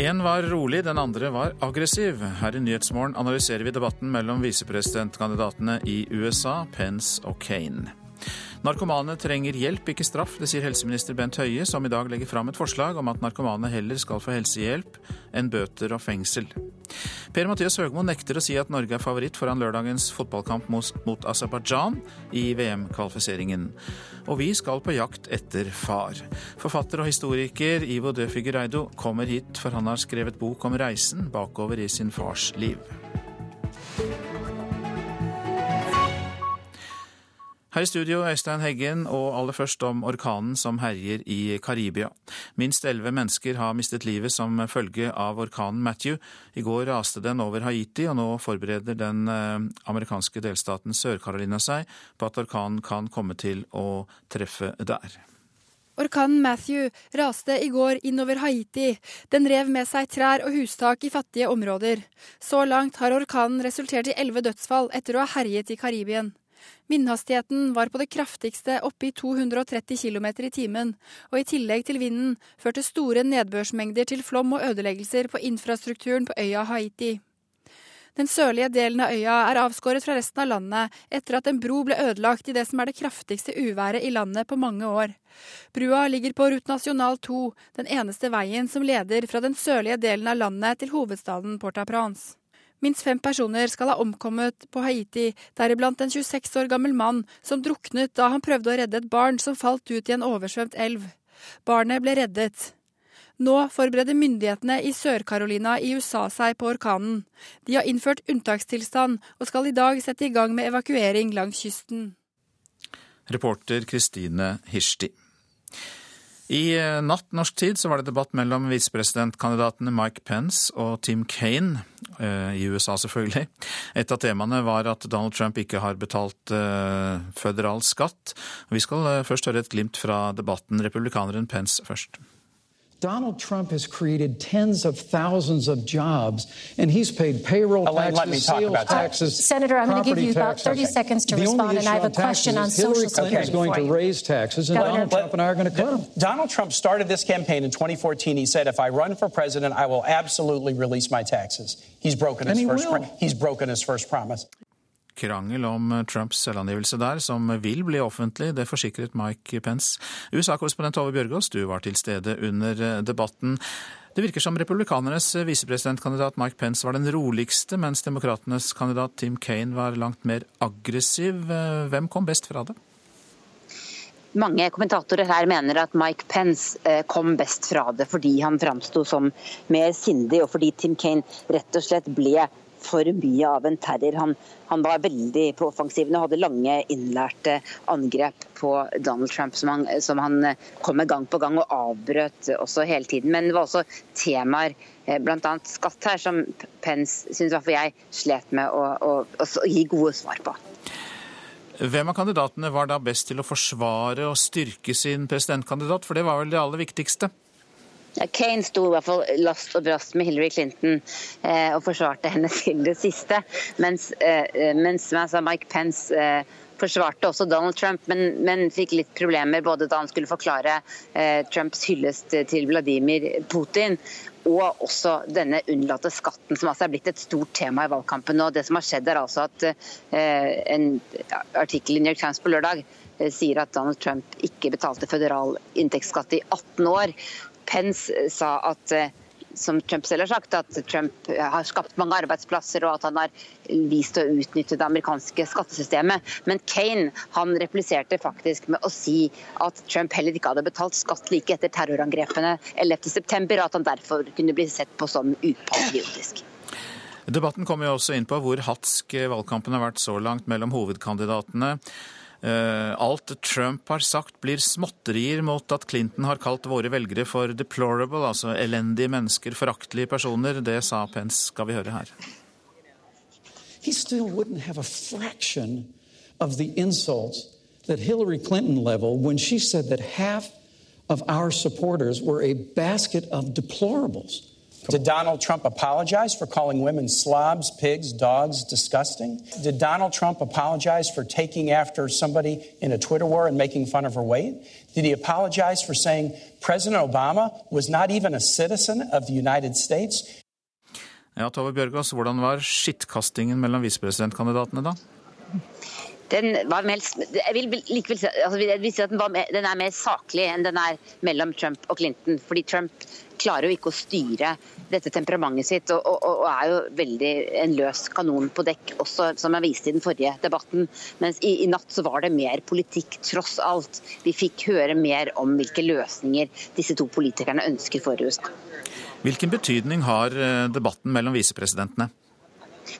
En var rolig, den andre var aggressiv. Her i Nyhetsmorgen analyserer vi debatten mellom visepresidentkandidatene i USA, Pence og Kane. Narkomane trenger hjelp, ikke straff. Det sier helseminister Bent Høie, som i dag legger fram et forslag om at narkomane heller skal få helsehjelp enn bøter og fengsel. Per-Mathias Høgmo nekter å si at Norge er favoritt foran lørdagens fotballkamp mot Aserbajdsjan i VM-kvalifiseringen. Og vi skal på jakt etter far. Forfatter og historiker Ivo Døfiger Eido kommer hit, for han har skrevet bok om reisen bakover i sin fars liv. Her i studio, Øystein Heggen, og aller først om orkanen som herjer i Karibia. Minst elleve mennesker har mistet livet som følge av orkanen Matthew. I går raste den over Haiti, og nå forbereder den eh, amerikanske delstaten Sør-Carolina seg på at orkanen kan komme til å treffe der. Orkanen Matthew raste i går innover Haiti. Den rev med seg trær og hustak i fattige områder. Så langt har orkanen resultert i elleve dødsfall etter å ha herjet i Karibien. Vindhastigheten var på det kraftigste oppe i 230 km i timen, og i tillegg til vinden førte store nedbørsmengder til flom og ødeleggelser på infrastrukturen på øya Haiti. Den sørlige delen av øya er avskåret fra resten av landet etter at en bro ble ødelagt i det som er det kraftigste uværet i landet på mange år. Brua ligger på Rute National 2, den eneste veien som leder fra den sørlige delen av landet til hovedstaden Port-au-Prince. Minst fem personer skal ha omkommet på Haiti, deriblant en 26 år gammel mann som druknet da han prøvde å redde et barn som falt ut i en oversvømt elv. Barnet ble reddet. Nå forbereder myndighetene i Sør-Carolina i USA seg på orkanen. De har innført unntakstilstand og skal i dag sette i gang med evakuering langs kysten. Reporter Kristine Hirsti. I eh, natt norsk tid så var det debatt mellom visepresidentkandidatene Mike Pence og Tim Kane, eh, i USA selvfølgelig. Et av temaene var at Donald Trump ikke har betalt eh, føderal skatt. Vi skal først høre et glimt fra debatten. Republikaneren Pence først. Donald Trump has created tens of thousands of jobs, and he's paid payroll Elaine, taxes, sales taxes. Senator, I'm going to give you about 30 seconds to the respond, and I have a question on Hillary Social Clinton is going to raise taxes, and Governor, Donald Trump and I are going to cut them. Donald Trump started this campaign in 2014. He said, "If I run for president, I will absolutely release my taxes." He's broken his first. He's broken his first promise. Krangel om Trumps selvangivelse der, som vil bli offentlig. Det forsikret Mike Pence. USA-korrespondent Tove Bjørgaas, du var til stede under debatten. Det virker som republikanernes visepresidentkandidat Mike Pence var den roligste, mens demokratenes kandidat Tim Kane var langt mer aggressiv. Hvem kom best fra det? Mange kommentatorer her mener at Mike Pence eh, kom best fra det fordi han framsto som mer sindig, og fordi Tim Kane rett og slett ble for mye av en terror. Han, han var veldig på offensiven og hadde lange, innlærte angrep på Donald Trump, som han, som han eh, kom med gang på gang og avbrøt også hele tiden. Men det var også temaer, eh, bl.a. skatt her, som Pence syns jeg slet med å, å, å gi gode svar på. Hvem av kandidatene var da best til å forsvare og styrke sin presidentkandidat, for det var vel det aller viktigste? Kane sto i hvert fall last og brast med Hillary Clinton eh, og forsvarte henne til det siste. Mens, eh, mens altså Mike Pence eh, forsvarte også Donald Trump, men, men, fikk litt problemer både da han skulle forklare eh, Trumps hyllest til Vladimir Putin, og også denne unnlatte skatten, som altså er blitt et stort tema i valgkampen. Og det som har skjedd er altså at eh, En artikkel i New York Times på lørdag eh, sier at Donald Trump ikke betalte føderal inntektsskatt i 18 år. Pence sa at eh, som Trump selv har sagt, at Trump har skapt mange arbeidsplasser og at han har vist å utnytte det amerikanske skattesystemet. Men Kane han repliserte faktisk med å si at Trump heller ikke hadde betalt skatt like etter terrorangrepene 11.9, og at han derfor kunne bli sett på som upatriotisk. Debatten kommer jo også inn på hvor hatsk valgkampen har vært så langt mellom hovedkandidatene. Eh, alt Trump har sagt blir småtterier mot at Clinton har kalt våre velgere for deplorable, altså elendige mennesker, foraktelige personer. Det sa Pence, skal vi høre her. He still wouldn't have a fraction of the insults Hillary Clinton leveled when she said that half of our supporters were a basket of deplorables. Did Donald Trump apologize for calling women slobs, pigs, dogs disgusting? Did Donald Trump apologize for taking after somebody in a Twitter war and making fun of her weight? Did he apologize for saying President Obama was not even a citizen of the United States? Ja, Tove Bjørgaas, hvordan var skittkastingen mellom visepresidentkandidatene da? Den var mer, jeg vil likevel si, altså, jeg vil si at den, mer, den, er mer saklig enn den er mellom Trump og Clinton. Fordi Trump klarer jo ikke å styre dette temperamentet sitt, og, og, og er jo veldig en løs kanon på dekk, også som jeg viste i den forrige debatten. Mens i, i, natt så var det mer politikk, tross alt. Vi fikk høre mer om hvilke løsninger disse to politikerne ønsker for USA. Hvilken betydning har eh, debatten mellom visepresidentene?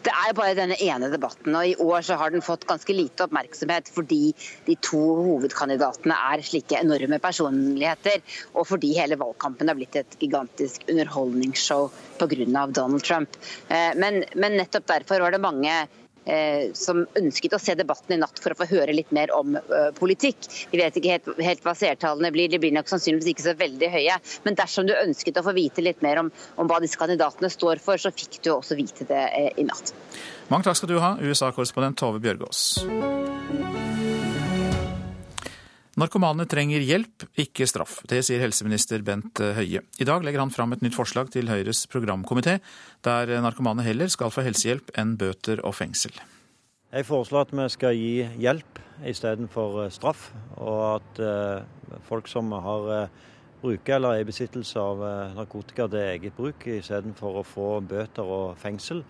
Det er bare denne ene debatten, og i år så har den fått ganske lite oppmerksomhet fordi de to hovedkandidatene er slike enorme personligheter, og fordi hele valgkampen har blitt et gigantisk underholdningsshow pga. Donald Trump. Eh, men, men nettopp derfor var det mange som ønsket å se debatten i natt for å få høre litt mer om uh, politikk. Vi vet ikke helt, helt, hva seertallene blir, de blir nok sannsynligvis ikke så veldig høye. Men dersom du ønsket å få vite litt mer om, om hva disse kandidatene står for, så fikk du også vite det uh, i natt. Mange takk skal du ha, USA-korrespondent Tove Bjørgaas. Narkomane trenger hjelp, ikke straff. Det sier helseminister Bent Høie. I dag legger han fram et nytt forslag til Høyres programkomité, der narkomane heller skal få helsehjelp enn bøter og fengsel. Jeg foreslår at vi skal gi hjelp istedenfor eh, straff, og at eh, folk som har eh, bruker eller er i besittelse av narkotika til eget bruk, istedenfor å få bøter og fengsel,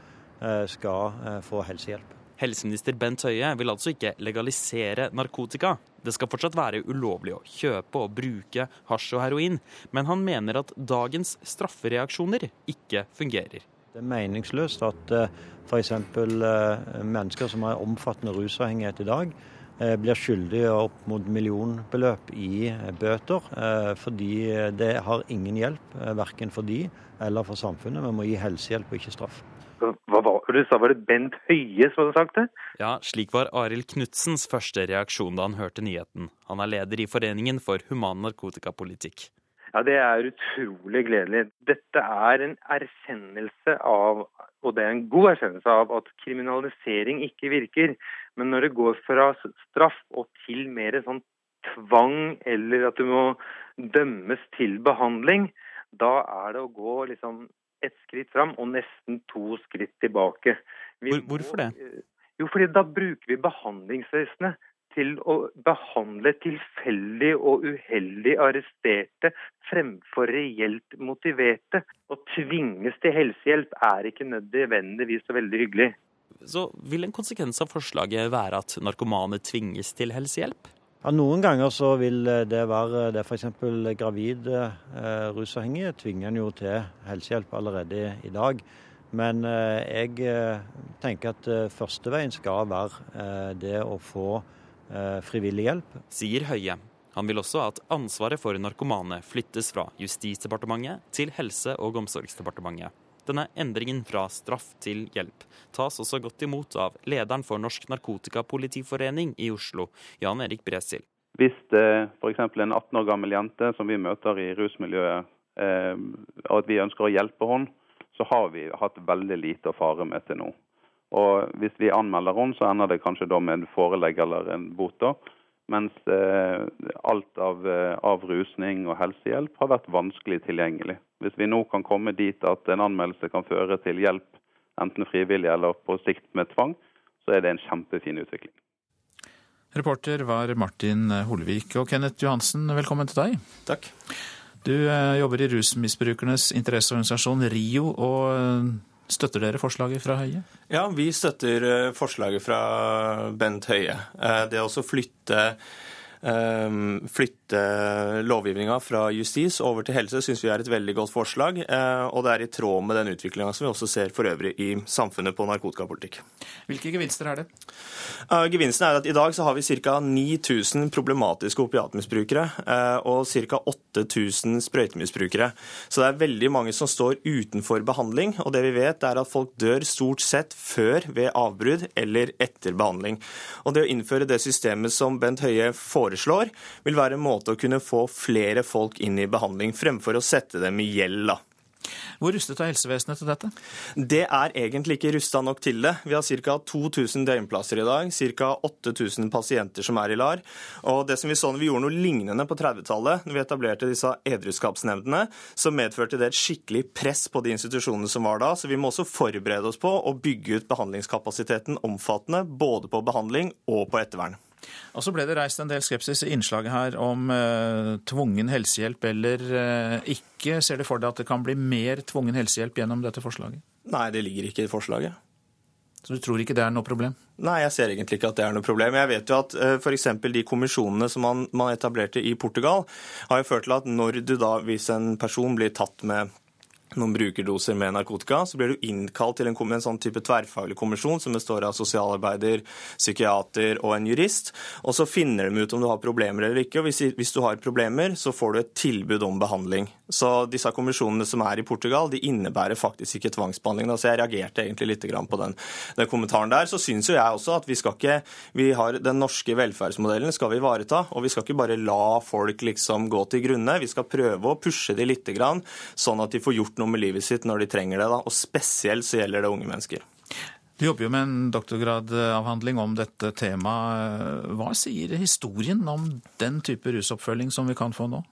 skal få helsehjelp. Helseminister Bent Høie vil altså ikke legalisere narkotika. Det skal fortsatt være ulovlig å kjøpe og bruke hasj og heroin, men han mener at dagens straffereaksjoner ikke fungerer. Det er meningsløst at uh, f.eks. Uh, mennesker som har omfattende rusavhengighet i dag, uh, blir skyldige opp mot millionbeløp i bøter, fordi det har ingen hjelp, verken for de eller for samfunnet. Vi må gi helsehjelp og ikke straff. Hva var det du sa, var det Bent Høie som hadde sagt det? Ja, slik var Arild Knutsens første reaksjon da han hørte nyheten. Han er leder i Foreningen for human narkotikapolitikk. Ja, Det er utrolig gledelig. Dette er en erkjennelse av, og det er en god erkjennelse av, at kriminalisering ikke virker. Men når det går fra straff og til mer sånn tvang, eller at du må dømmes til behandling, da er det å gå liksom ett skritt fram og nesten to skritt tilbake. Vi Hvorfor det? Eh, jo, fordi da bruker vi behandlingsvesenet til å behandle tilfeldig og uheldig arresterte fremfor reelt motiverte. Å tvinges til helsehjelp er ikke nødvendigvis så veldig hyggelig. Så vil en konsekvens av forslaget være at narkomane tvinges til helsehjelp? Ja, Noen ganger så vil det være det f.eks. gravide eh, rusavhengige tvinger en jo til helsehjelp allerede i dag. Men eh, jeg eh, tenker at eh, førsteveien skal være eh, det å få eh, frivillig hjelp. Sier Høie. Han vil også at ansvaret for narkomane flyttes fra Justisdepartementet til Helse- og omsorgsdepartementet. Denne endringen fra straff til hjelp tas også godt imot av lederen for Norsk Narkotikapolitiforening i Oslo, Jan Erik Bresil. Hvis det f.eks. en 18 år gammel jente som vi møter i rusmiljøet, eh, at vi ønsker å hjelpe henne, så har vi hatt veldig lite å fare med til nå. Og Hvis vi anmelder henne, så ender det kanskje da med en forelegg eller en bot. Mens eh, alt av eh, avrusning og helsehjelp har vært vanskelig tilgjengelig. Hvis vi nå kan komme dit at en anmeldelse kan føre til hjelp, enten frivillig eller på sikt med tvang, så er det en kjempefin utvikling. Reporter var Martin Holvik. Og Kenneth Johansen, velkommen til deg. Takk. Du eh, jobber i rusmisbrukernes interesseorganisasjon RIO, og eh, støtter dere forslaget fra Høie? Ja, vi støtter eh, forslaget fra Bent Høie. Det å flytte Ehm, flytte lovgivninga fra justis over til helse, syns vi er et veldig godt forslag. Eh, og det er i tråd med den utviklinga som vi også ser for øvrig i samfunnet på narkotikapolitikk. Hvilke gevinster er det? Gevinsten er at I dag så har vi ca. 9000 problematiske opiatmisbrukere eh, og ca. 8000 sprøytemisbrukere. Så det er veldig mange som står utenfor behandling. Og det vi vet er at folk dør stort sett før ved avbrudd eller etter behandling. Og det å innføre det systemet som Bent Høie foreslår, foreslår, vil være en måte å kunne få flere folk inn i behandling, fremfor å sette dem i gjeld. da. Hvor rustet er helsevesenet til dette? Det er egentlig ikke rusta nok til det. Vi har ca. 2000 døgnplasser i dag, ca. 8000 pasienter som er i LAR. Og det som Vi så når vi gjorde noe lignende på 30-tallet, når vi etablerte disse edruskapsnemndene, så medførte det et skikkelig press på de institusjonene som var da. Så vi må også forberede oss på å bygge ut behandlingskapasiteten omfattende, både på behandling og på ettervern. Og så ble det reist en del skepsis i innslaget her om eh, tvungen helsehjelp eller eh, ikke. Ser du for deg at det kan bli mer tvungen helsehjelp gjennom dette forslaget? Nei, det ligger ikke i forslaget. Så du tror ikke det er noe problem? Nei, jeg ser egentlig ikke at det er noe problem. Jeg vet jo at eh, f.eks. de kommisjonene som man, man, etablerte i Portugal, har jo ført til at når du da, hvis en person blir tatt med noen brukerdoser med narkotika, så blir du innkalt til en, en, sånn type tverrfaglig kommisjon som består av sosialarbeider, psykiater og en jurist. Og så finner de ut om du har problemer eller ikke. og hvis, hvis, du har problemer, så får du et tilbud om behandling. Så disse kommisjonene som er i Portugal, de innebærer faktisk ikke tvangsbehandling. Så jeg reagerte egentlig litt på den, den kommentaren der. Så syns jo jeg også at vi skal ikke vi har Den norske velferdsmodellen skal vi ivareta, og vi skal ikke bare la folk liksom gå til grunne. Vi skal prøve å pushe de litt, sånn at de får gjort noe med livet sitt når de trenger det. Da. Og spesielt så gjelder det unge mennesker. Du jobber jo med en doktorgradavhandling om dette temaet. Hva sier historien om den type rusoppfølging som vi kan få nå?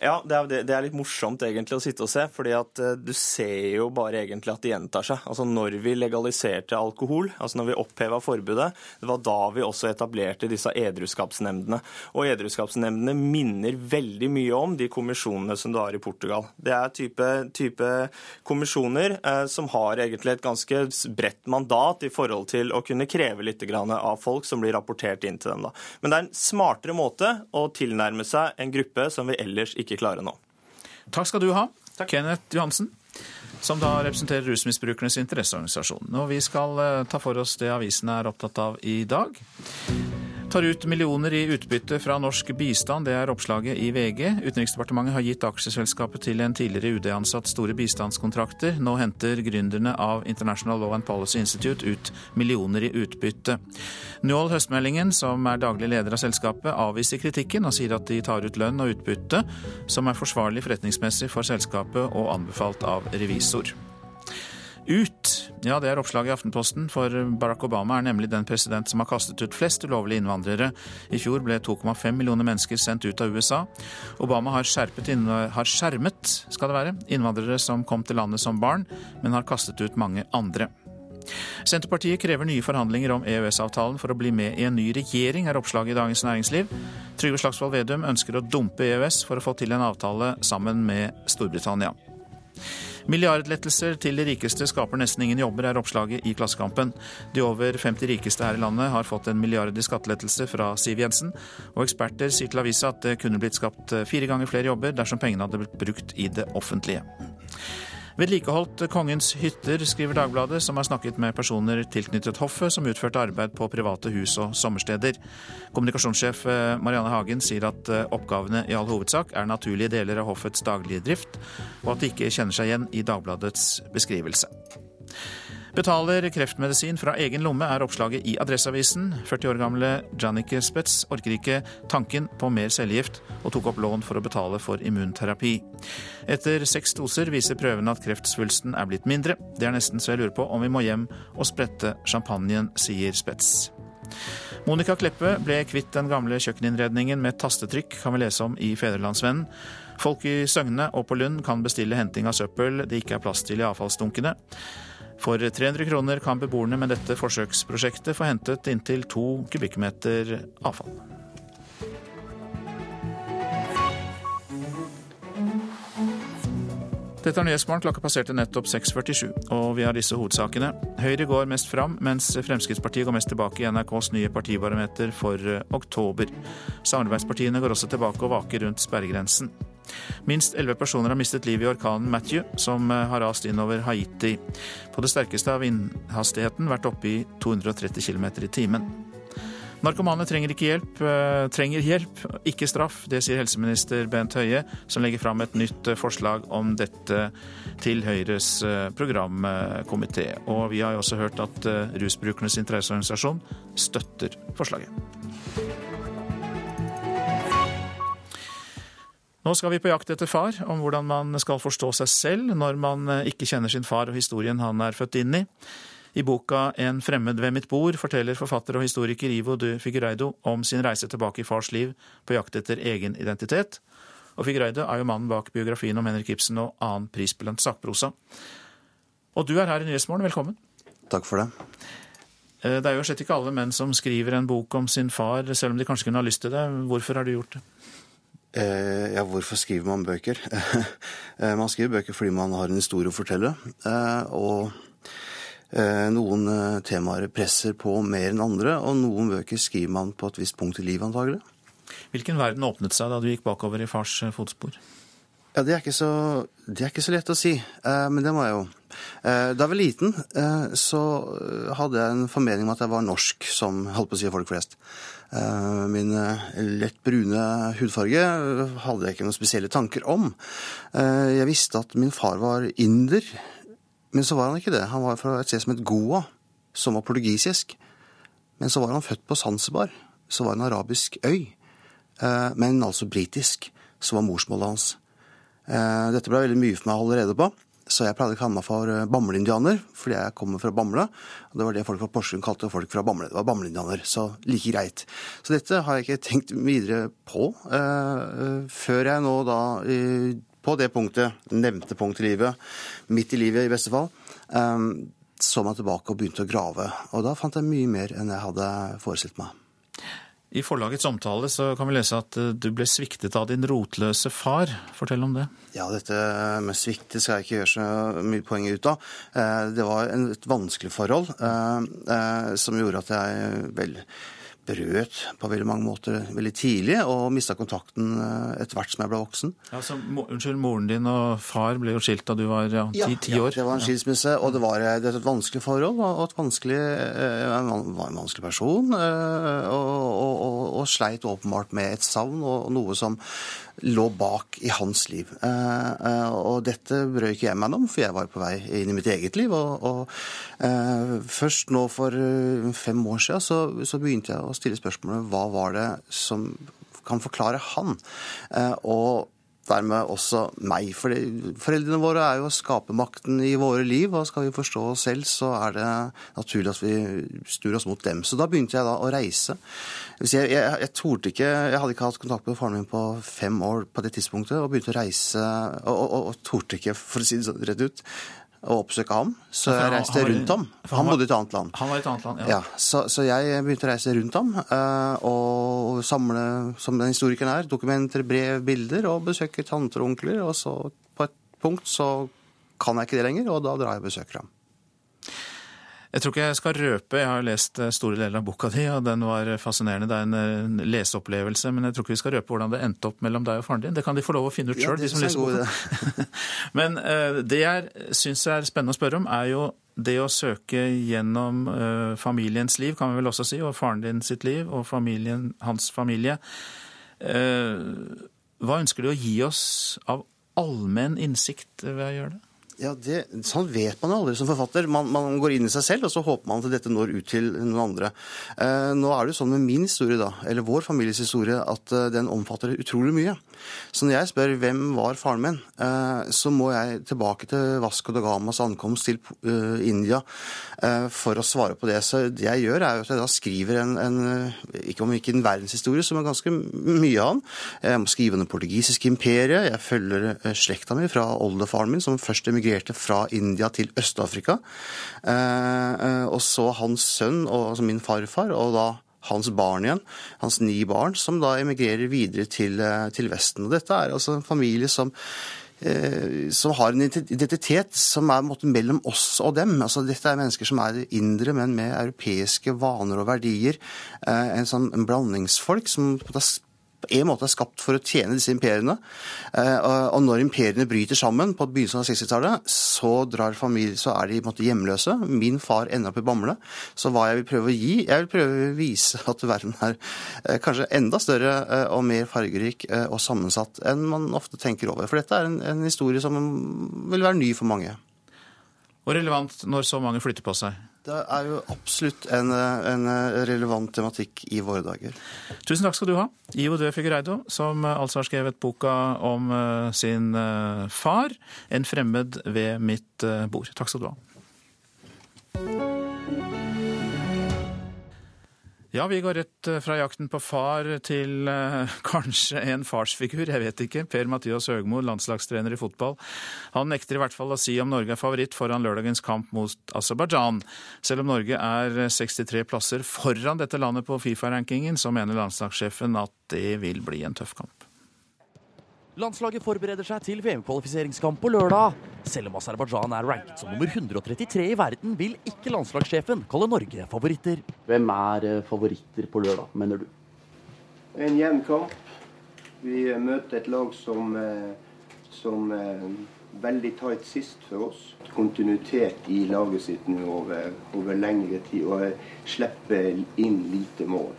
Ja, det er, det er, litt morsomt egentlig å sitte og se, fordi at eh, du ser jo bare egentlig at det gjentar seg. Altså Når vi legaliserte alkohol, altså når vi oppheva forbudet, det var da vi også etablerte disse edruskapsnemndene. Og edruskapsnemndene minner veldig mye om de kommisjonene som du har i Portugal. Det er type, type kommisjoner eh, som har egentlig et ganske bredt mandat i forhold til å kunne kreve litt av folk som blir rapportert inn til dem. Da. Men det er en smartere måte å tilnærme seg en gruppe som vi ellers ikke ikke klare nå. Takk skal du ha, Takk. Kenneth Johansen, som da representerer rusmisbrukernes interesseorganisasjon. Og vi skal eh, ta for oss det avisene er opptatt av i dag tar ut millioner i utbytte fra norsk bistand. Det er oppslaget i VG. Utenriksdepartementet har gitt aksjeselskapet til en tidligere UD-ansatt store bistandskontrakter. Nå henter gründerne av International Law and Policy Institute ut millioner i utbytte. Njål Høstmeldingen, som er daglig leder av selskapet, avviser kritikken og sier at de tar ut lønn og utbytte som er forsvarlig forretningsmessig for selskapet og anbefalt av revisor. Ut. Ja, det er oppslaget i Aftenposten, for Barack Obama er nemlig den president som har kastet ut flest ulovlige innvandrere. I fjor ble 2,5 millioner mennesker sendt ut av USA. Obama har, har skjermet skal det være, innvandrere som kom til landet som barn, men har kastet ut mange andre. Senterpartiet krever nye forhandlinger om EØS-avtalen for å bli med i en ny regjering, er oppslaget i Dagens Næringsliv. Trygve Slagsvold Vedum ønsker å dumpe EØS for å få til en avtale sammen med Storbritannia. Milliardlettelser til de rikeste skaper nesten ingen jobber, er oppslaget i Klassekampen. De over 50 rikeste her i landet har fått en milliard i skattelettelse fra Siv Jensen, og eksperter sier til avisa at det kunne blitt skapt fire ganger flere jobber dersom pengene hadde blitt brukt i det offentlige. Vedlikeholdt kongens hytter, skriver Dagbladet, som har snakket med personer tilknyttet hoffet som utførte arbeid på private hus og sommersteder. Kommunikasjonssjef eh, Marianne Hagen sier at eh, oppgavene i all hovedsak er naturlige deler av hoffets daglige drift, og at de ikke kjenner seg igjen i Dagbladets beskrivelse. Betaler kreftmedisin fra egen lomme, er oppslaget i Adresseavisen. 40 år gamle Jannicke Spetz orker ikke tanken på mer cellegift, og tok opp lån for å betale for immunterapi. Etter seks doser viser prøvene at kreftsvulsten er blitt mindre. Det er nesten så jeg lurer på om vi må hjem og sprette champagnen, sier Spetz. Monica Kleppe ble kvitt den gamle kjøkkeninnredningen med tastetrykk, kan vi lese om i Fedrelandsvennen. Folk i Søgne og på Lund kan bestille henting av søppel det ikke er plass til i avfallsdunkene. For 300 kroner kan beboerne med dette forsøksprosjektet få hentet inntil to kubikkmeter avfall. Dette er Nyhetsmorgen. Klokka passerte nettopp 6.47, og vi har disse hovedsakene. Høyre går mest fram, mens Fremskrittspartiet går mest tilbake i NRKs nye partibarometer for oktober. Samarbeidspartiene går også tilbake og vaker rundt sperregrensen. Minst elleve personer har mistet livet i orkanen Matthew, som eh, har rast innover Haiti. På det sterkeste har vindhastigheten vært oppe i 230 km i timen. Narkomane trenger ikke hjelp, eh, trenger hjelp, ikke straff. Det sier helseminister Bent Høie, som legger fram et nytt eh, forslag om dette til Høyres programkomité. Og vi har jo også hørt at Rusbrukernes interesseorganisasjon støtter forslaget. Nå skal vi på jakt etter far, om hvordan man skal forstå seg selv når man eh, ikke kjenner sin far og historien han er født inn i. I boka En fremmed ved mitt bord forteller forfatter og historiker Ivo de Figureido om sin reise tilbake i fars liv på jakt etter egen identitet. Og Figureido er jo mannen bak biografien om Henrik Ibsen og annen prisbelønt sakprosa. Og du er her i Nyhetsmorgen, velkommen. Takk for det. Eh, det er jo slett ikke alle menn som skriver en bok om sin far, selv om de kanskje kunne ha lyst til det. Hvorfor har du gjort det? Eh, ja, hvorfor skriver man bøker? Eh, man skriver bøker fordi man har en historie å fortelle. Eh, og eh, noen eh, temaer presser på mer enn andre, og noen bøker skriver man på et visst punkt i livet, antagelig. Hvilken verden åpnet seg da du gikk bakover i fars fotspor? Ja, det er ikke så, det er ikke så lett å si, men det må jeg jo. Da jeg var liten, så hadde jeg en formening om at jeg var norsk, som holdt på å si folk flest. Min lett brune hudfarge hadde jeg ikke noen spesielle tanker om. Jeg visste at min far var inder, men så var han ikke det. Han var fra et sted som het Goa, som var portugisisk. Men så var han født på Zanzibar, så var en arabisk øy. Men altså britisk, som var morsmålet hans. Dette ble veldig mye for meg å holde rede på, så jeg pleide å kalle meg for bamleindianer, fordi jeg kommer fra Bamble. Det var det folk fra Porsgrunn kalte folk fra Bamble. Det var bamleindianer, så like greit. Så dette har jeg ikke tenkt videre på, før jeg nå da på det punktet, nevnte punkt i livet, midt i livet i beste fall, så meg tilbake og begynte å grave. Og da fant jeg mye mer enn jeg hadde forestilt meg. I forlagets omtale så kan vi lese at du ble sviktet av din rotløse far. Fortell om det. Ja, dette med svikt skal jeg ikke gjøre så mye poeng ut av. Det var et vanskelig forhold som gjorde at jeg vel brøt på veldig mange måter veldig tidlig, og mista kontakten etter hvert som jeg ble voksen. Ja, så, unnskyld, Moren din og far ble jo skilt da du var ja, ti, ti ja, år? Ja, det var en skilsmisse, og det var, det var et vanskelig forhold. og et vanskelig, Jeg var en vanskelig person, og, og, og, og sleit åpenbart med et savn og noe som lå bak i hans liv. Og dette brød ikke jeg meg om, for jeg var på vei inn i mitt eget liv. Og, og først nå for fem år siden så, så begynte jeg å stille spørsmålet hva var det som kan forklare han? Og dermed også meg. For foreldrene våre er jo skapermakten i våre liv, og skal vi forstå oss selv, så er det naturlig at vi snur oss mot dem. Så da begynte jeg da å reise. Jeg, jeg, jeg torde ikke Jeg hadde ikke hatt kontakt med faren min på fem år på det tidspunktet, og begynte å reise og, og, og torde ikke, for å si det sånn rett ut, å oppsøke ham. Så jeg reiste rundt ham. Han bodde i et annet land. Han var i et annet land, ja. ja så, så, jeg begynte å reise rundt ham og samle, som den historikeren er, dokumenter, brev, bilder, og besøke tanter og onkler. Og så på et punkt så kan jeg ikke det lenger, og da drar jeg og besøker ham. Jeg tror ikke jeg skal røpe, jeg har lest store deler av boka di, og den var fascinerende. Det er en leseopplevelse, men jeg tror ikke vi skal røpe hvordan det endte opp mellom deg og faren din. Det kan de få lov å finne ut sjøl, ja, de som leser boka. men det jeg syns er spennende å spørre om, er jo det å søke gjennom familiens liv, kan vi vel også si, og faren din sitt liv, og familien, hans familie. Hva ønsker du å gi oss av allmenn innsikt ved å gjøre det? Ja, det, Sånn vet man jo aldri som forfatter. Man, man, går inn i seg selv, og så håper man at dette når ut til noen andre. Eh, nå er det jo sånn med min historie, da, eller vår families historie, at uh, den omfatter utrolig mye. Så når jeg spør hvem var faren min, eh, så må jeg tilbake til Vasco da Gamas ankomst til uh, India eh, for å svare på det. Så det jeg gjør, er at jeg da skriver en, en ikke om ikke en verdenshistorie, som er ganske mye av den. Jeg må skrive om det portugisiske imperiet. Jeg følger slekta mi fra oldefaren min, som først emigrerte fra India til Øst-Afrika. Og så hans sønn, altså min farfar, og da hans barn igjen, hans ni barn, som da emigrerer videre til, til Vesten. Og dette er altså en familie som som har en identitet som er måte, mellom oss og dem. Altså, dette er mennesker som er indre, men med europeiske vaner og verdier. En sånn blandingsfolk som på en måte er skapt for å tjene disse imperiene. Og når imperiene bryter sammen på begynnelsen av 60-tallet, så, så, er de måte, hjemløse. Min far ender opp i Bamble. Så hva jeg vil prøve å gi Jeg vil prøve å vise at verden er kanskje enda større og mer fargerik og sammensatt enn man ofte tenker over. For dette er en, en historie som vil være ny for mange. Og relevant når så mange flytter på seg? Det er jo absolutt en, en relevant tematikk i våre dager. Tusen takk skal du ha, Ivo Dø Figureido, som altså har skrevet boka om sin far, 'En fremmed ved mitt bord'. Takk skal du ha. Ja, vi går rett fra jakten på far til eh, kanskje en farsfigur, jeg vet ikke. Per-Mathias Høgmo, landslagstrener i fotball. Han nekter i hvert fall å si om Norge er favoritt foran lørdagens kamp mot Aserbajdsjan. Selv om Norge er 63 plasser foran dette landet på Fifa-rankingen, så mener landslagssjefen at det vil bli en tøff kamp. Landslaget forbereder seg til VM-kvalifiseringskamp på lørdag. Selv om Aserbajdsjan er ranket som nummer 133 i verden, vil ikke landslagssjefen kalle Norge favoritter. Hvem er eh, favoritter på lørdag, mener du? En jevn kamp. Vi møter et lag som, eh, som er eh, veldig tight sist for oss. Kontinuitet i laget sitt nå over, over lengre tid. Og slipper inn lite mål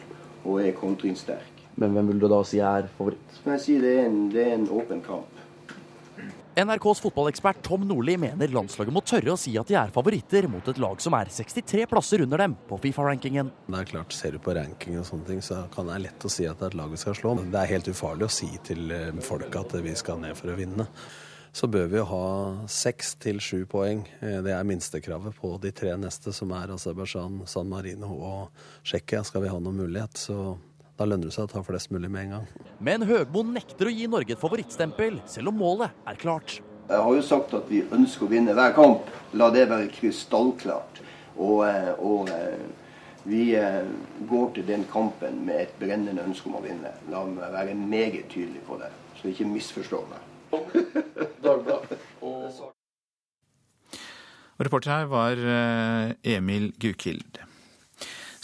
og er kontringssterk. Men hvem vil du da si er favoritt? Jeg si det er en, det er en åpen kamp. NRKs fotballekspert Tom Nordli mener landslaget må tørre å si at de er favoritter mot et lag som er 63 plasser under dem på Fifa-rankingen. Det er klart, Ser du på ranking og sånne ting, så kan det være lett å si at det er et lag vi skal slå. Men det er helt ufarlig å si til eh, folk at vi skal ned for å vinne. Så bør vi ha seks til sju poeng. Eh, det er minstekravet på de tre neste, som er Aserbajdsjan, San Marino og Tsjekkia. Skal vi ha noen mulighet, så da lønner det seg å ta flest mulig med en gang. Men Høgmo nekter å gi Norge et favorittstempel, selv om målet er klart. Jeg har jo sagt at vi ønsker å vinne hver kamp. La det være krystallklart. Og, eh, og eh, vi eh, går til den kampen med et brennende ønske om å vinne. La meg være meget tydelig på det, så ikke misforstå meg. Reporter her var Emil Gukild.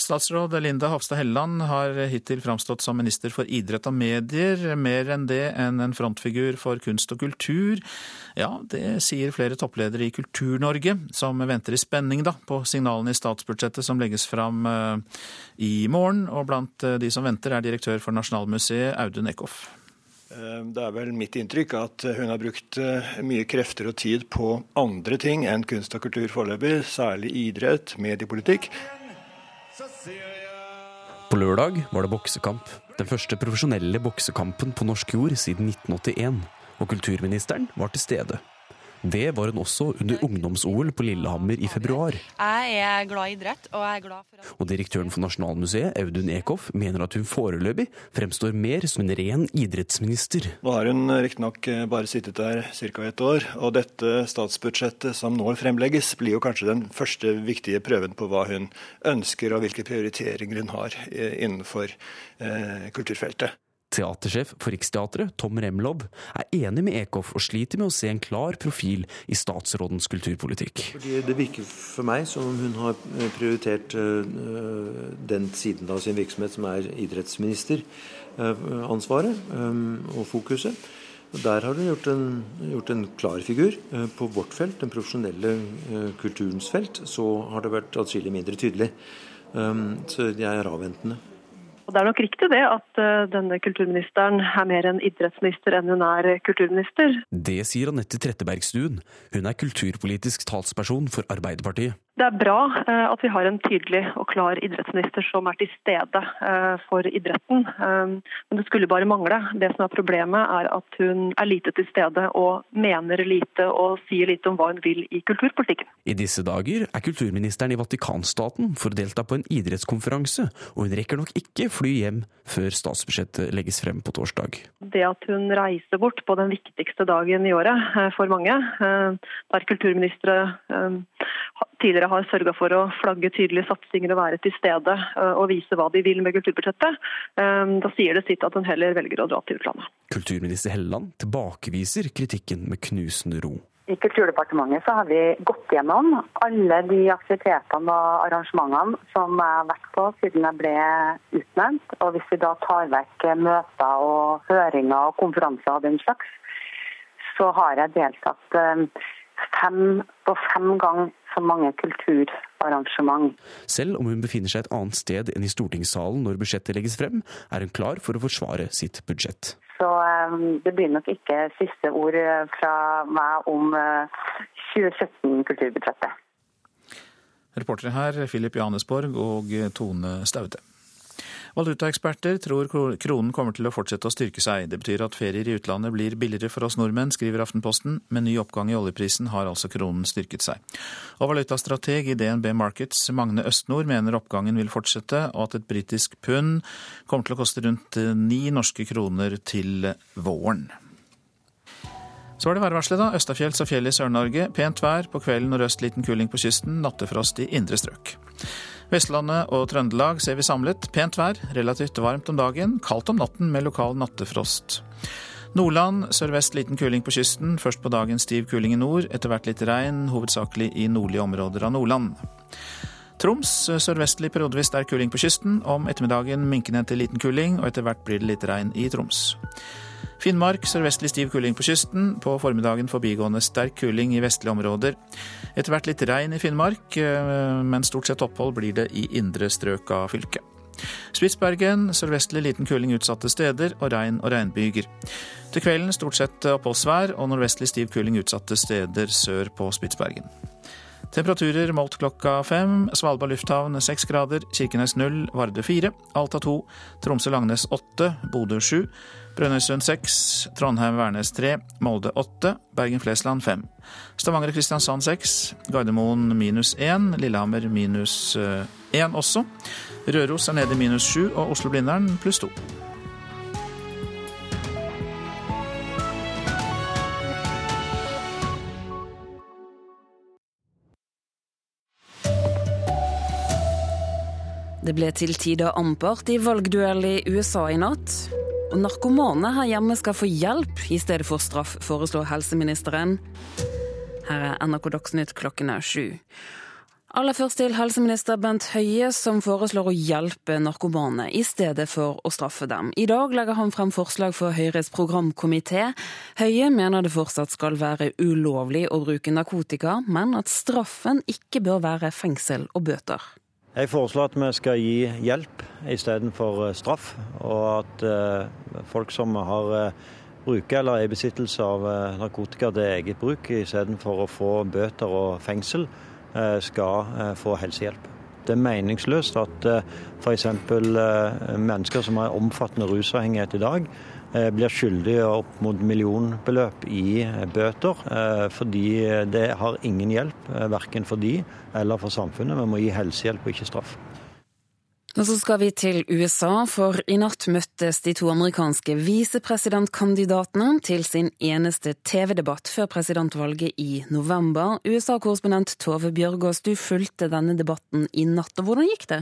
Statsråd Linda Hofstad Helleland har hittil framstått som minister for idrett og medier, mer enn det enn en frontfigur for kunst og kultur. Ja, det sier flere toppledere i Kultur-Norge, som venter i spenning da, på signalene i statsbudsjettet som legges fram eh, i morgen. Og blant eh, de som venter er direktør for Nasjonalmuseet, Audun Eckhoff. Eh, det er vel mitt inntrykk at hun har brukt mye krefter og tid på andre ting enn kunst og kultur foreløpig, særlig idrett, mediepolitikk. På lørdag var det boksekamp. Den første profesjonelle boksekampen på norsk jord siden 1981. Og kulturministeren var til stede. Det var hun også under ungdoms-OL på Lillehammer i februar. Jeg er glad i idrett, og jeg er glad for at Og direktøren for Nasjonalmuseet, Audun Eckhoff, mener at hun foreløpig fremstår mer som en ren idrettsminister. Nå har hun riktignok eh, bare sittet der ca. et år, og dette statsbudsjettet som nå fremlegges, blir jo kanskje den første viktige prøven på hva hun ønsker og hvilke prioriteringer hun har eh, innenfor eh, kulturfeltet. Teatersjef for Riksteatret, Tom Remlov, er enig med Eckhoff og sliter med å se en klar profil i statsrådens kulturpolitikk. Fordi det virker for meg som om hun har prioritert eh, den siden av sin virksomhet som er idrettsministeransvaret eh, og fokuset. Der har hun gjort en, gjort en klar figur. Eh, på vårt felt, den profesjonelle kulturens felt, så har det vært atskillig mindre tydelig. Så jeg er avventende. Det er nok riktig det at uh, denne kulturministeren er mer en idrettsminister enn hun er kulturminister. Det sier Anette Trettebergstuen. Hun er kulturpolitisk talsperson for Arbeiderpartiet. Det er bra uh, at vi har en tydelig og klar idrettsminister som er til stede uh, for idretten. Men det skulle bare mangle. Det som er problemet er at hun er lite til stede og mener lite og sier lite om hva hun vil i kulturpolitikken. I disse dager er kulturministeren i Vatikanstaten for å delta på en idrettskonferanse, og hun rekker nok ikke fly hjem før statsbudsjettet legges frem på torsdag. Det at hun reiser bort på den viktigste dagen i året eh, for mange, eh, der kulturministre eh, tidligere har sørga for å flagge tydelige satsinger og være til stede og vise hva de vil med kulturbudsjettet, da sier det sitt at hun heller velger å dra til utlandet. Kulturminister Helleland tilbakeviser kritikken med knusende ro. I Kulturdepartementet så har vi gått gjennom alle de aktivitetene og arrangementene som jeg har vært på siden jeg ble utnevnt. Og hvis vi da tar vekk møter og høringer og konferanser og den slags, så har jeg deltatt eh, fem, på fem ganger så mange kulturarrangement. Selv om hun befinner seg et annet sted enn i stortingssalen når budsjettet legges frem, er hun klar for å forsvare sitt budsjett. Så um, det blir nok ikke siste ord eh, fra meg om 2017-kulturbudsjettet. Reportere her Filip Johannesborg og Tone Staude. Valutaeksperter tror kronen kommer til å fortsette å styrke seg. Det betyr at ferier i utlandet blir billigere for oss nordmenn, skriver Aftenposten. Med ny oppgang i oljeprisen har altså kronen styrket seg. Og valutastrateg i DNB Markets, Magne Østnord, mener oppgangen vil fortsette, og at et britisk pund kommer til å koste rundt ni norske kroner til våren. Så var det værvarselet, da. Østafjells og fjell i Sør-Norge. Pent vær. På kvelden nordøst liten kuling på kysten. Nattefrost i indre strøk. Vestlandet og Trøndelag ser vi samlet. Pent vær, relativt varmt om dagen. Kaldt om natten med lokal nattefrost. Nordland sørvest liten kuling på kysten. Først på dagen stiv kuling i nord. Etter hvert litt regn, hovedsakelig i nordlige områder av Nordland. Troms sørvestlig periodevis sterk kuling på kysten. Om ettermiddagen minkende til liten kuling, og etter hvert blir det litt regn i Troms. Finnmark sørvestlig stiv kuling på kysten. På formiddagen forbigående sterk kuling i vestlige områder. Etter hvert litt regn i Finnmark, eh, men stort sett opphold blir det i indre strøk av fylket. Spitsbergen sørvestlig liten kuling utsatte steder og regn og regnbyger. Til kvelden stort sett oppholdsvær og nordvestlig stiv kuling utsatte steder sør på Spitsbergen. Temperaturer målt klokka fem. Svalbard lufthavn seks grader, Kirkenes null, Vardø fire, Alta to, Tromsø-Langnes åtte, Bodø sju. Brønnøysund 6, Trondheim-Værnes 3, Molde 8, Bergen-Flesland 5. Stavanger og Kristiansand 6, Gardermoen minus 1, Lillehammer minus 1 eh, også. Røros er nede minus 7 og Oslo-Blindern pluss 2. Det ble til tider ampert i valgduell i USA i natt. Og narkomane her hjemme skal få hjelp i stedet for straff, foreslår helseministeren. Her er NRK Dagsnytt klokken er sju. Aller først til helseminister Bent Høie, som foreslår å hjelpe narkomane i stedet for å straffe dem. I dag legger han frem forslag for Høyres programkomité. Høie mener det fortsatt skal være ulovlig å bruke narkotika, men at straffen ikke bør være fengsel og bøter. Jeg foreslår at vi skal gi hjelp istedenfor eh, straff, og at eh, folk som har eh, bruker eller er i besittelse av narkotika til eget bruk, istedenfor å få bøter og fengsel, skal få helsehjelp. Det er meningsløst at f.eks. mennesker som har omfattende rusavhengighet i dag, blir skyldig opp mot millionbeløp i bøter, fordi det har ingen hjelp, verken for de eller for samfunnet. Vi må gi helsehjelp og ikke straff. Og så skal vi til USA, for i natt møttes de to amerikanske visepresidentkandidatene til sin eneste TV-debatt før presidentvalget i november. USA-korrespondent Tove Bjørgaas, du fulgte denne debatten i natt, og hvordan gikk det?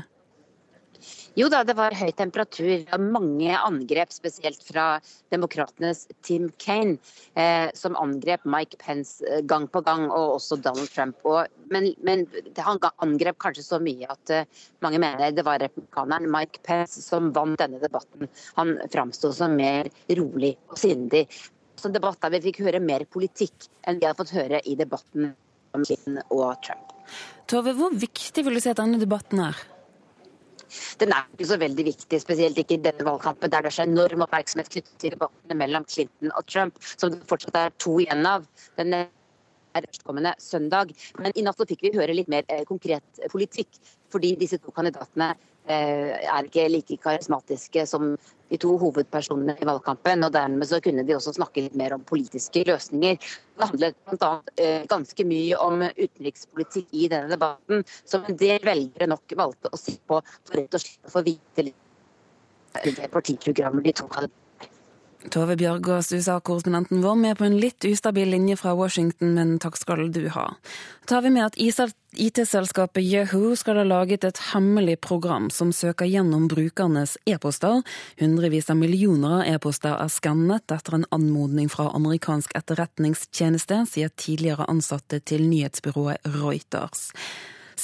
Jo da, det var høy temperatur. Mange angrep, spesielt fra demokratenes Tim Kane, eh, som angrep Mike Pence eh, gang på gang, og også Donald Trump. Og, men, men, han angrep kanskje så mye at eh, mange mener det var republikaneren Mike Pence som vant denne debatten. Han framsto som mer rolig og sindig. Så debatter vi fikk høre mer politikk enn vi har fått høre i debatten om Clinton og Trump. Tove, hvor viktig vil du si at denne debatten er? Den er ikke så veldig viktig, spesielt ikke i denne valgkampen, der det er så enorm oppmerksomhet knyttet til debattene mellom Clinton og Trump, som det fortsatt er to igjen av. Den er førstkommende søndag. Men i natt så fikk vi høre litt mer eh, konkret politikk, fordi disse to kandidatene er ikke like karismatiske som de to hovedpersonene i valgkampen. og Dermed så kunne de også snakke litt mer om politiske løsninger. Det handlet bl.a. Eh, ganske mye om utenrikspolitikk i denne debatten, som en del velgere nok valgte å se på for rett og slett å få vite litt partiprogrammet de to hadde Tove Bjørgaas, USA-korrespondenten vår, med på en litt ustabil linje fra Washington, men takk skal du ha. Tar vi med at IT-selskapet Yahoo skal ha laget et hemmelig program som søker gjennom brukernes e-poster. Hundrevis av millioner av e-poster er skannet etter en anmodning fra amerikansk etterretningstjeneste, sier tidligere ansatte til nyhetsbyrået Reuters.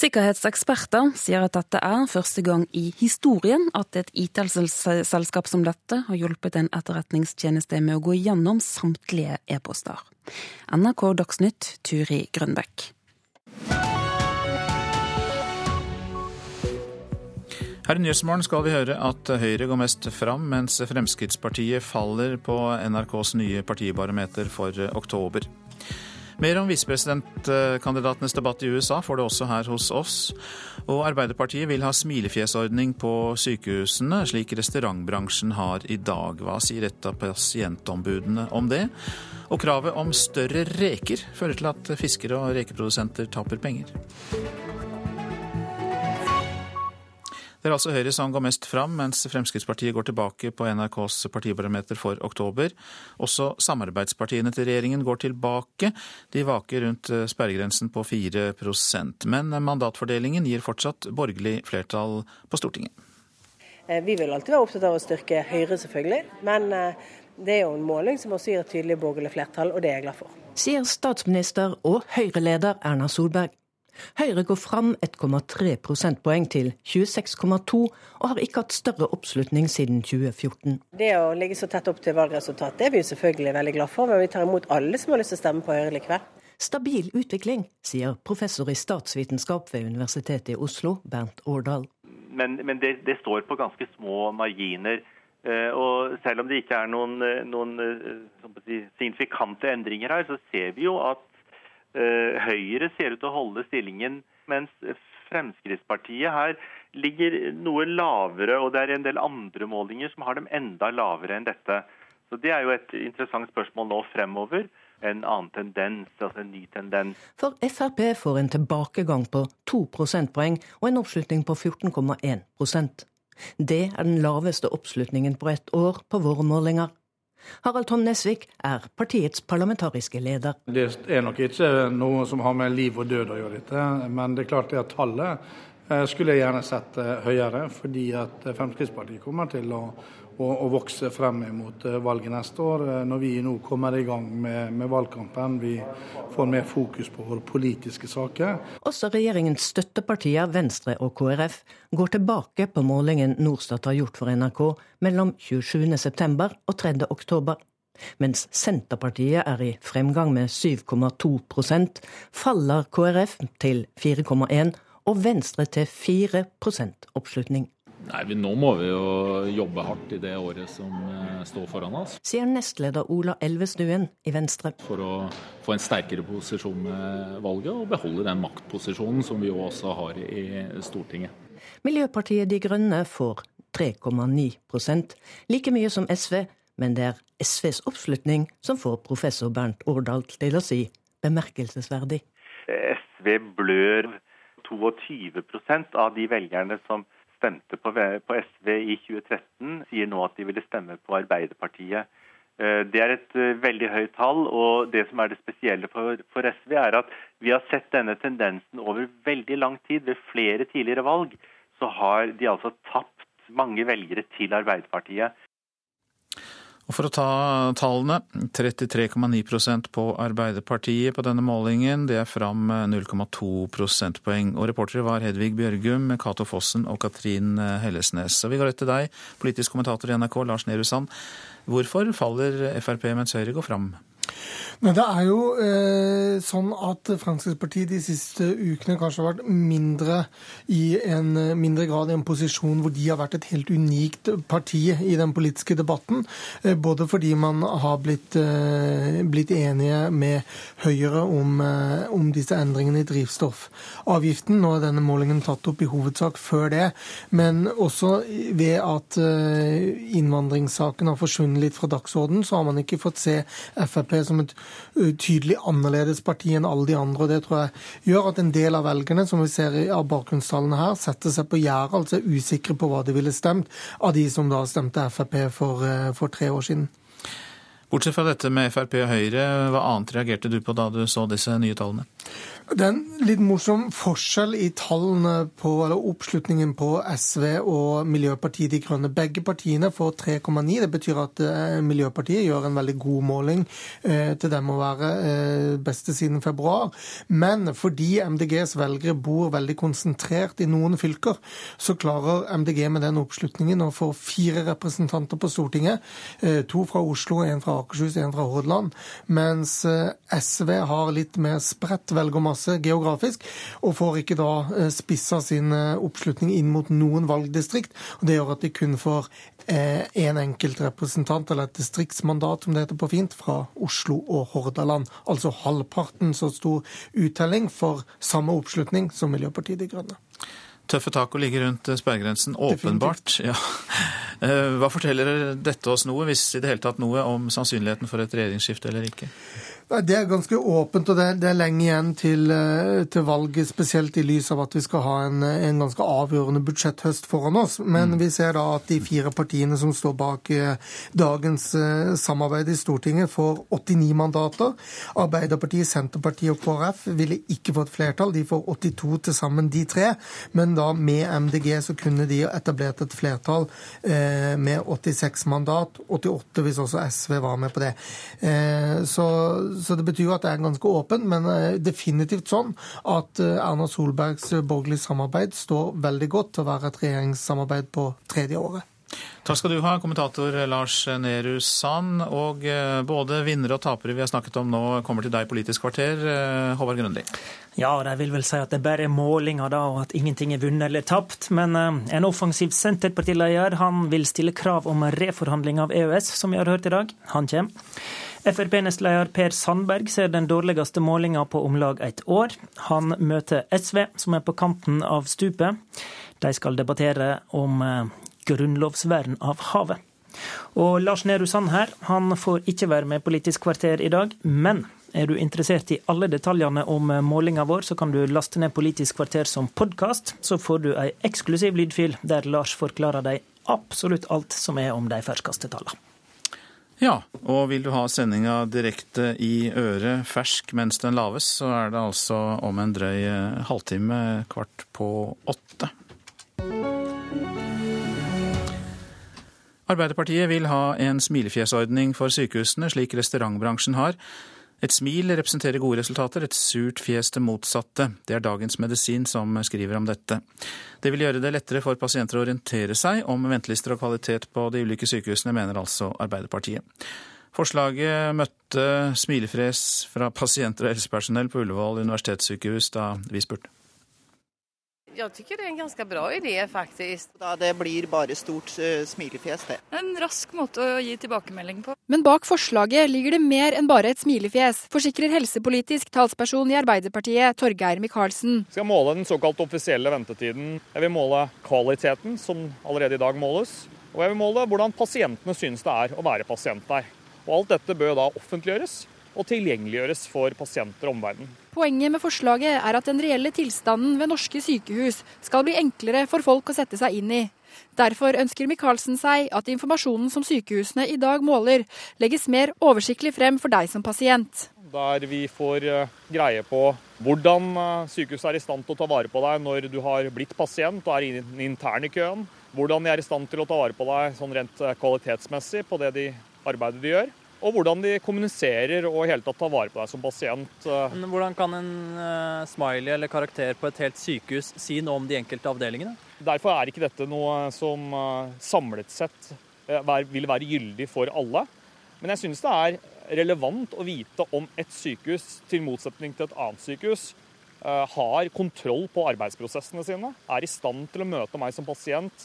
Sikkerhetseksperter sier at dette er første gang i historien at et IT-selskap som dette har hjulpet en etterretningstjeneste med å gå gjennom samtlige e-poster. NRK Dagsnytt, Turi Grønbekk. Her i Nyhetsmorgen skal vi høre at Høyre går mest fram, mens Fremskrittspartiet faller på NRKs nye partibarometer for oktober. Mer om visepresidentkandidatenes debatt i USA får du også her hos oss. Og Arbeiderpartiet vil ha smilefjesordning på sykehusene, slik restaurantbransjen har i dag. Hva sier et av pasientombudene om det? Og kravet om større reker fører til at fiskere og rekeprodusenter taper penger. Det er altså Høyre som går mest fram, mens Fremskrittspartiet går tilbake på NRKs partibarometer for oktober. Også samarbeidspartiene til regjeringen går tilbake. De vaker rundt eh, sperregrensen på 4% Men mandatfordelingen gir fortsatt borgerlig flertall på Stortinget. Eh, vi vil alltid være opptatt av å styrke Høyre, selvfølgelig. Men eh, det er jo en måling som også gir et tydelig borgerlig flertall, og det er jeg glad for. Sier statsminister og Høyre-leder Erna Solberg. Høyre går fram 1,3 prosentpoeng til 26,2, og har ikke hatt større oppslutning siden 2014. Det å ligge så tett opp til valgresultatet er vi selvfølgelig veldig glad for, men vi tar imot alle som har lyst til å stemme på Høyre likevel. Stabil utvikling, sier professor i statsvitenskap ved Universitetet i Oslo, Bernt Årdal. Men, men det, det, står på ganske små marginer. Eh, og selv om det ikke er noen, eh, noen eh, si, signifikante endringer her, så ser vi jo at Høyre ser ut til å holde stillingen, mens Fremskrittspartiet her ligger noe lavere, og det er en del andre målinger som har dem enda lavere enn dette. Så Det er jo et interessant spørsmål nå fremover. En annen tendens, altså en ny tendens. For Frp får en tilbakegang på to prosentpoeng og en oppslutning på 14,1% Det er den laveste oppslutningen på ett år på våre målinger. Harald Tom Nesvik er partiets parlamentariske leder. Det er nok ikke noe som har med liv og død å gjøre, dette. Men det er klart det at tallet eh, skulle jeg gjerne sett eh, høyere, fordi at Fremskrittspartiet kommer til å, å, å vokse frem mot eh, valget neste år. Når vi nå kommer i gang med, med valgkampen, vi får mer fokus på våre politiske saker. Også regjeringens støttepartier Venstre og KrF går tilbake på målingen Norstat har gjort for NRK mellom 27.9. og 3.10. Mens Senterpartiet er i fremgang med 7,2% faller KrF til 4,1 og Venstre til 4% oppslutning. Nei, Nå må vi jo jobbe hardt i det året som eh, står foran oss. Sier nestleder Ola Elvestuen i Venstre. For å få en sterkere posisjon med valget og beholde den maktposisjonen som vi jo også har i Stortinget. Miljøpartiet De Grønne får 3,9% like mye som SV, men det er SVs oppslutning som får professor Bernt Årdal til å si bemerkelsesverdig. SV blør 22% av de velgerne som stemte på, SV i 2013, sier nå at de ville stemme på Arbeiderpartiet. Eh, det er et eh, veldig høyt tall, og det som er det spesielle for, SV, er at vi har sett denne tendensen over veldig lang tid. Ved flere tidligere valg så har de altså tapt mange velgere til Arbeiderpartiet. Og For å ta tallene, 33,9% på Arbeiderpartiet på denne målingen. Det er fram 0,2 prosentpoeng. Og reportere var Hedvig Bjørgum, Cato Fossen og Katrin Hellesnes. Og vi går til deg, politisk kommentator i NRK, Lars Nehru Sand. Hvorfor faller Frp mens Høyre går fram? Men det er jo eh, sånn at Fremskrittspartiet de siste ukene kanskje har vært mindre i en mindre grad i en posisjon hvor de har vært et helt unikt parti i den politiske debatten. Eh, både fordi man har blitt, eh, blitt enige med Høyre om, eh, om, disse endringene i drivstoffavgiften. Nå er denne målingen tatt opp i hovedsak før det. Men også ved at eh, innvandringssaken har forsvunnet litt fra dagsordenen, så har man ikke fått se Frp som et tydelig annerledes parti enn alle de andre. og Det tror jeg gjør at en del av velgerne som vi ser av bakgrunnstallene her, setter seg på gjerdet, altså er usikre på hva de ville stemt av de som da stemte Frp for, for tre år siden. Bortsett fra dette med Frp og Høyre, hva annet reagerte du på da du så disse nye tallene? Det er en litt morsom forskjell i tallene på, eller oppslutningen på SV og Miljøpartiet De Grønne. Begge partiene får 3,9. Det betyr at eh, Miljøpartiet gjør en veldig god måling eh, til dem å være eh, beste siden februar. Men fordi MDGs velgere bor veldig konsentrert i noen fylker, så klarer MDG med den oppslutningen å få fire representanter på Stortinget. Eh, to fra Oslo, en fra Akershus, en fra Hordaland. Mens eh, SV har litt mer spredt velgermasse plass geografisk, og får ikke da spissa sin oppslutning inn mot noen valgdistrikt. og Det gjør at de kun får én en enkelt representant, eller et distriktsmandat som det heter på fint, fra Oslo og Hordaland. Altså halvparten så stor uttelling for samme oppslutning som Miljøpartiet De Grønne. Tøffe tak å ligge rundt sperregrensen, åpenbart. Ja. Eh, hva forteller dette oss noe, hvis i det hele tatt noe, om sannsynligheten for et regjeringsskifte eller ikke? Det er ganske åpent, og det er, det er lenge igjen til, eh, til, valget, spesielt i lys av at vi skal ha en, en ganske avgjørende budsjetthøst foran oss. Men mm. vi ser da at de fire partiene som står bak eh, dagens eh, samarbeid i Stortinget, får 89 mandater. Arbeiderpartiet, Senterpartiet og KrF ville ikke fått flertall. De får 82 til sammen, de tre. Men da med MDG så kunne de etablert et flertall eh, med 86 mandat. 88 hvis også SV var med på det. Eh, så så det betyr jo at det er ganske åpen, men eh, definitivt sånn at eh, Erna Solbergs borgerlige samarbeid står veldig godt til å være et regjeringssamarbeid på tredje året. Takk skal du ha, kommentator Lars Nehru Sand. Og eh, både vinnere og tapere vi har snakket om nå, kommer til deg i Politisk kvarter. Håvard Grønli. Ja, de vil vel si at det bare er målinger, da, og at ingenting er vunnet eller tapt. Men en offensiv Senterpartileder han vil stille krav om reforhandling av EØS, som vi har hørt i dag. Han kommer. Frp-nestleder Per Sandberg ser den dårligste målinga på om lag et år. Han møter SV, som er på kanten av stupet. De skal debattere om eh, grunnlovsvern av havet. Og Lars Nehru Sand her, han får ikke være med Politisk kvarter i dag, men er du interessert i alle detaljene om eh, målinga vår, så kan du laste ned Politisk kvarter som podkast. Så får du ei eksklusiv lydfil der Lars forklarer deg absolutt alt som er om de ferskeste tallene. Ja, og vil du ha sendinga direkte i øret fersk mens den laves, så er det altså om en drøy eh, halvtime, kvart på åtte. Arbeiderpartiet vil ha en smilefjesordning for sykehusene, slik restaurantbransjen har. Et smil representerer gode resultater, et surt fjes det motsatte. Det er Dagens Medisin som skriver om dette. Det vil gjøre det lettere for pasienter å orientere seg om ventelister og kvalitet på de ulike sykehusene, mener altså Arbeiderpartiet. Forslaget møtte smilefres fra pasienter og helsepersonell på Ullevål universitetssykehus da vi spurte. Jeg syns det er en ganske bra idé faktisk. Da det blir bare stort uh, smilefjes, det. En rask måte å gi tilbakemelding på. Men bak forslaget ligger det mer enn bare et smilefjes, forsikrer helsepolitisk talsperson i Arbeiderpartiet, Torgeir Micaelsen. Jeg skal måle den såkalt offisielle ventetiden. Jeg vil måle kvaliteten, som allerede i dag måles. Og jeg vil måle hvordan pasientene synes det er å være pasient der. Og alt dette bør da offentliggjøres og tilgjengeliggjøres for pasienter og omverdenen. Poenget med forslaget er at den reelle tilstanden ved norske sykehus skal bli enklere for folk å sette seg inn i. Derfor ønsker Michaelsen seg at informasjonen som sykehusene i dag måler, legges mer oversiktlig frem for deg som pasient. Der vi får eh, greie på hvordan eh, sykehuset er i stand til å ta vare på deg når du har blitt pasient og er intern i køen. Hvordan de er i stand til å ta vare på deg sånn rent eh, kvalitetsmessig på det de arbeidet de gjør og hvordan de kommuniserer og hele tatt tar vare på deg som pasient. Men hvordan kan en uh, smiley eller karakter på et helt sykehus si noe om de enkelte avdelingene? Derfor er ikke dette noe som uh, samlet sett vil være gyldig for alle. Men jeg synes det er relevant å vite om et sykehus, til motsetning til et annet sykehus, har kontroll på arbeidsprosessene sine, er i stand til å møte meg som pasient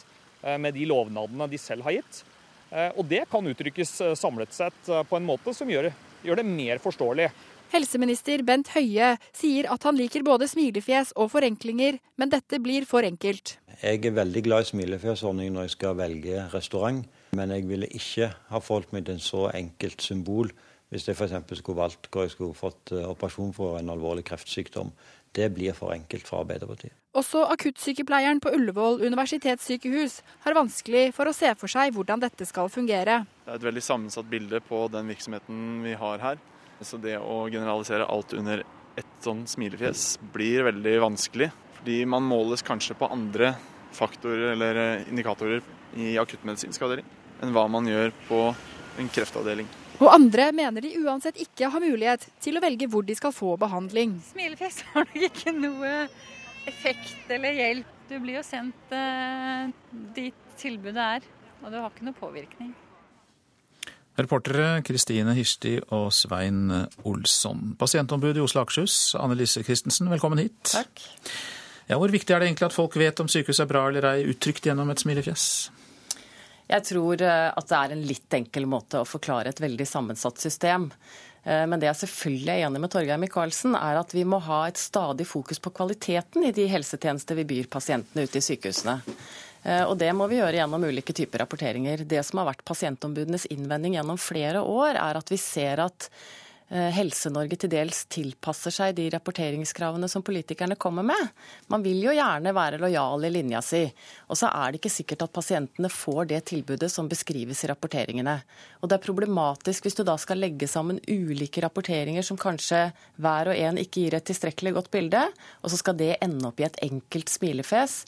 med de lovnadene de selv har gitt. Eh, og det kan uttrykkes eh, samlet sett eh, på en måte som gjør, gjør det mer forståelig. Helseminister Bent Høie sier at han liker både smilefjes og forenklinger, men dette blir for enkelt. Jeg er veldig glad i smilefjesordningen når jeg skal velge restaurant, men jeg ville ikke ha forholdt meg til en så enkelt symbol hvis jeg f.eks. skulle valgt hvor jeg skulle fått operasjon for en alvorlig kreftsykdom. Det blir for enkelt for Arbeiderpartiet. Også akuttsykepleieren på Ullevål universitetssykehus har vanskelig for å se for seg hvordan dette skal fungere. Det er et veldig sammensatt bilde på den virksomheten vi har her. Så det å generalisere alt under ett sånn smilefjes blir veldig vanskelig. Fordi man måles kanskje på andre faktorer eller indikatorer i akuttmedisinsk avdeling enn hva man gjør på en kreftavdeling. Og andre mener de uansett ikke har mulighet til å velge hvor de skal få behandling. Smilefjes har nok ikke noe effekt eller hjelp. Du blir jo sendt eh, dit tilbudet er, og du har ikke noe påvirkning. Reportere Kristine Hirsti og Svein Olsson. Pasientombud i Oslo og Akershus, Anne Lise Christensen, velkommen hit. Takk. Ja, hvor viktig er det egentlig at folk vet om sykehuset er bra eller ei, uttrykt gjennom et smilefjes? Jeg tror eh, at det er en litt enkel måte å forklare et veldig sammensatt system. Eh, men det jeg selvfølgelig er enig med Torgeir Micaelsen, er at vi må ha et stadig fokus på kvaliteten i de helsetjenester vi byr pasientene ute i sykehusene. Eh, og Det må vi gjøre gjennom ulike typer rapporteringer. Det som har vært pasientombudenes innvending gjennom flere år, er at vi ser at Helse-Norge til dels tilpasser seg de rapporteringskravene som politikerne kommer med. Man vil jo gjerne være lojal i linja si, og så er det ikke sikkert at pasientene får det tilbudet som beskrives i rapporteringene. Og Det er problematisk hvis du da skal legge sammen ulike rapporteringer som kanskje hver og en ikke gir et tilstrekkelig godt bilde, og så skal det ende opp i et enkelt smilefjes.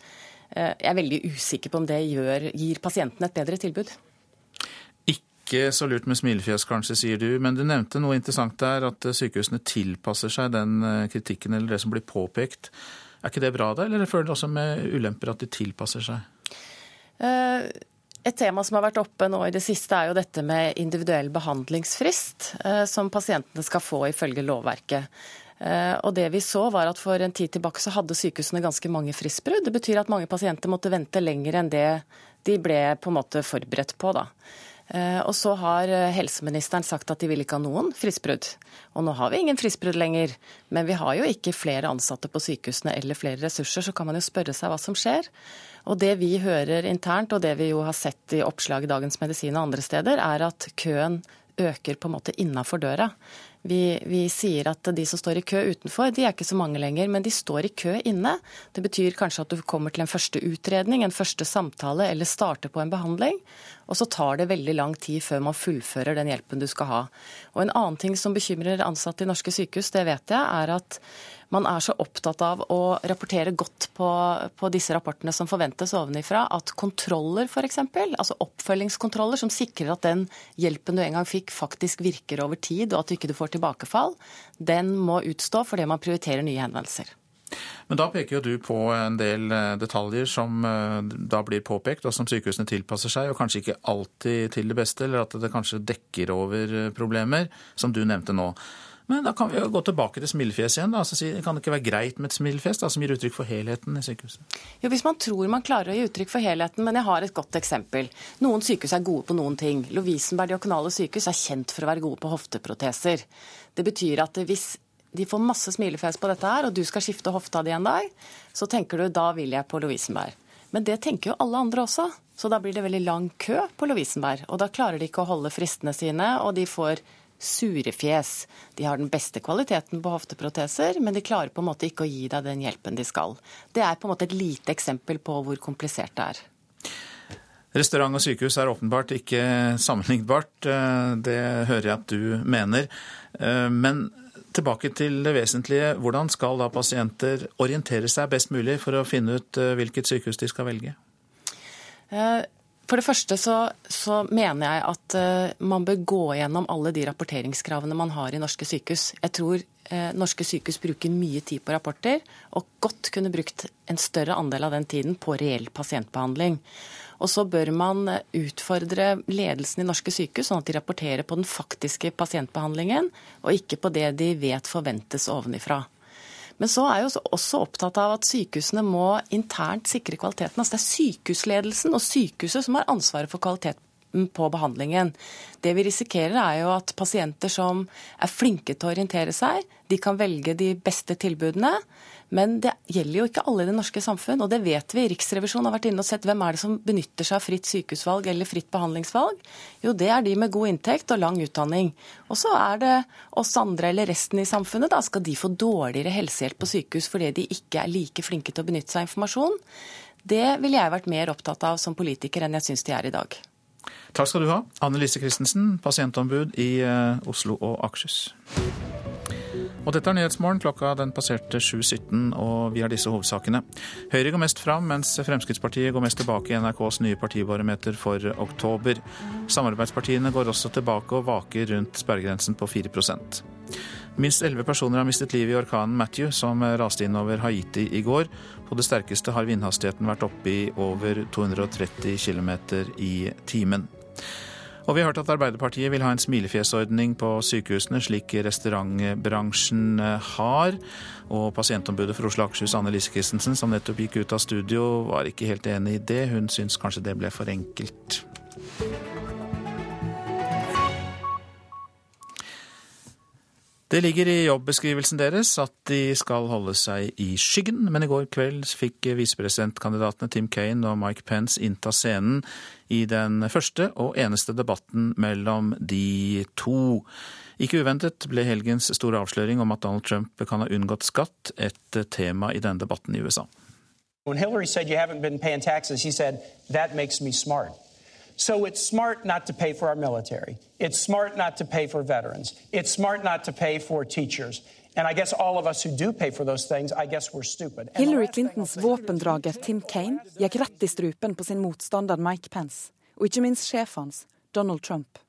Eh, jeg er veldig usikker på om det gjør, gir pasientene et bedre tilbud. Ikke så lurt med smilefjes, kanskje, sier du. Men du nevnte noe interessant der, at sykehusene tilpasser seg den eh, kritikken eller det som blir påpekt. Er ikke det bra, da, eller føler du også med ulemper at de tilpasser seg? Eh, et tema som har vært oppe nå i det siste, er jo dette med individuell behandlingsfrist, som pasientene skal få ifølge lovverket. Eh, og det vi så var at For en tid tilbake så hadde sykehusene ganske mange fristbrudd. Det betyr at mange pasienter måtte vente lenger enn det de ble på en måte forberedt på. da. Eh, og så har eh, helseministeren sagt at de vil ikke ha noen fristbrudd. Og nå har vi ingen fristbrudd lenger. Men vi har jo ikke flere ansatte på sykehusene eller flere ressurser, så kan man jo spørre seg hva som skjer. Og det vi hører internt, og det vi jo har sett i oppslag i Dagens Medisin og andre steder, er at køen øker på en måte innafor døra. Vi, vi, sier at de som står i kø utenfor, de er ikke så mange lenger, men de står i kø inne. Det betyr kanskje at du kommer til en første utredning, en første samtale eller starter på en behandling. Og så tar det veldig lang tid før man fullfører den hjelpen du skal ha. Og En annen ting som bekymrer ansatte i norske sykehus, det vet jeg, er at man er så opptatt av å rapportere godt på, på disse rapportene som forventes ovenifra, at kontroller f.eks., altså oppfølgingskontroller som sikrer at den hjelpen du en gang fikk, faktisk virker over tid, og at du ikke får tilbakefall, den må utstå fordi man prioriterer nye henvendelser. Men da peker jo du på en del eh, detaljer som eh, da blir påpekt, og som sykehusene tilpasser seg, og kanskje ikke alltid til det beste, eller at det kanskje dekker over eh, problemer, som du nevnte nå. Men da kan vi jo gå tilbake til smilefjes igjen. Da. Altså, kan det ikke være greit med et smilefjes som gir uttrykk for helheten i sykehuset? Jo, Hvis man tror man klarer å gi uttrykk for helheten, men jeg har et godt eksempel. Noen sykehus er gode på noen ting. Lovisenberg diakonale sykehus er kjent for å være gode på hofteproteser. Det betyr at hvis de får masse smilefjes på dette her, og du skal skifte hofta di en dag, så tenker du da vil jeg på Lovisenberg. Men det tenker jo alle andre også. Så da blir det veldig lang kø på Lovisenberg. Og da klarer de ikke å holde fristene sine, og de får sure fjes. De har den beste kvaliteten på hofteproteser, men de klarer på en måte ikke å gi deg den hjelpen de skal. Det er på en måte et lite eksempel på hvor komplisert det er. Restaurant og sykehus er åpenbart ikke sammenlignbart, eh, det hører jeg at du mener. Eh, men tilbake til det vesentlige. Hvordan skal da pasienter orientere seg best mulig for å finne ut eh, hvilket sykehus de skal velge? For det første så, så mener jeg at uh, man bør gå gjennom alle de rapporteringskravene man har i norske sykehus. Jeg tror uh, norske sykehus bruker mye tid på rapporter, og godt kunne brukt en større andel av den tiden på reell pasientbehandling. Og så bør man eh, utfordre ledelsen i norske sykehus, sånn at de rapporterer på den faktiske pasientbehandlingen, og ikke på det de vet forventes ovenifra. Men så er jeg også opptatt av at sykehusene må internt sikre kvaliteten. Altså det er sykehusledelsen og sykehuset som har ansvaret for kvaliteten på behandlingen. Det vi risikerer er jo at pasienter som er flinke til å orientere seg, de kan velge de beste tilbudene. Men det gjelder jo ikke alle i det norske samfunn, og det vet vi. Riksrevisjonen har vært inne og sett hvem er det som benytter seg av fritt sykehusvalg eller fritt behandlingsvalg. Jo, det er de med god inntekt og lang utdanning. Og så er det oss andre eller resten i samfunnet. Da skal de få dårligere helsehjelp på sykehus fordi de ikke er like flinke til å benytte seg av informasjon. Det ville jeg vært mer opptatt av som politiker enn jeg syns de er i dag. Takk skal du ha, Anne Lise Christensen, pasientombud i eh, Oslo og Akershus. Og dette er Nyhetsmorgen. Klokka den passerte 7.17, og vi har disse hovedsakene. Høyre går mest fram, mens Fremskrittspartiet går mest tilbake i NRKs nye partibarometer for oktober. Samarbeidspartiene går også tilbake og vaker rundt sperregrensen på 4% Minst elleve personer har mistet livet i orkanen Matthew, som raste inn over Haiti i går. På det sterkeste har vindhastigheten vært oppe i over 230 km i timen. Og vi har hørt at Arbeiderpartiet vil ha en smilefjesordning på sykehusene, slik restaurantbransjen har. Og pasientombudet for Oslo og Akershus, Anne Lise Christensen, som nettopp gikk ut av studio, var ikke helt enig i det. Hun syns kanskje det ble for enkelt. Det ligger i jobbeskrivelsen deres at de skal holde seg i skyggen, men i går kveld fikk visepresidentkandidatene Tim Kaine og Mike Pence innta scenen i den første og eneste debatten mellom de to. Ikke uventet ble helgens store avsløring om at Donald Trump kan ha unngått skatt, et tema i denne debatten i USA. When Hillary said you haven't been paying taxes, he said that makes me smart. So it's smart not to pay for our military. It's smart not to pay for veterans. It's smart not to pay for teachers. And I guess all of us who do pay for those things, I guess we're stupid. Hillary Clintons våpendrager Tim Kaine gikk rett i strupen på sin motstander Mike Pence, og ikke minst sjefen hans, Donald Trump.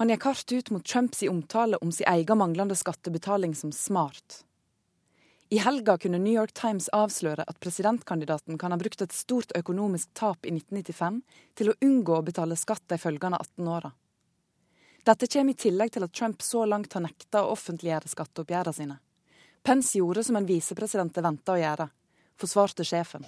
Han gikk hardt ut mot Trumps omtale om sin egen manglende skattebetaling som smart. I helga kunne New York Times avsløre at presidentkandidaten kan ha brukt et stort økonomisk tap i 1995 til å unngå å betale skatt de følgende 18 åra. Dette kommer i tillegg til at Trump så langt har nekta å offentliggjøre skatteoppgjørene sine. Pence gjorde som en visepresident er venta å gjøre, forsvarte sjefen.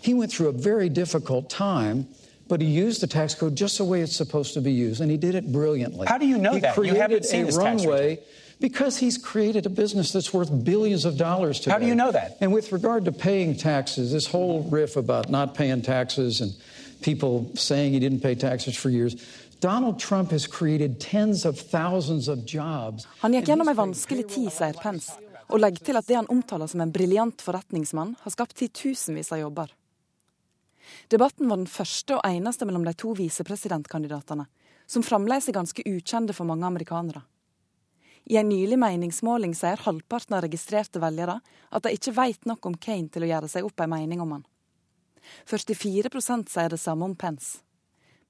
But he used the tax code just the way it's supposed to be used, and he did it brilliantly. How do you know he that? You haven't seen a his tax runway return. because he's created a business that's worth billions of dollars today. How do you know that? And with regard to paying taxes, this whole riff about not paying taxes and people saying he didn't pay taxes for years. Donald Trump has created tens of thousands of jobs. Han gikk gjennom ei vanskelig tid, sier Pence, og legger til at det han omtaler som en briljant forretningsmann, har skapt titusenvis av jobber. Debatten var den første og eneste mellom de to visepresidentkandidatene, som fremdeles er ganske ukjente for mange amerikanere. I en nylig meningsmåling sier halvparten av registrerte velgere at de ikke vet nok om Kane til å gjøre seg opp en mening om han. 44 sier det samme om Pence.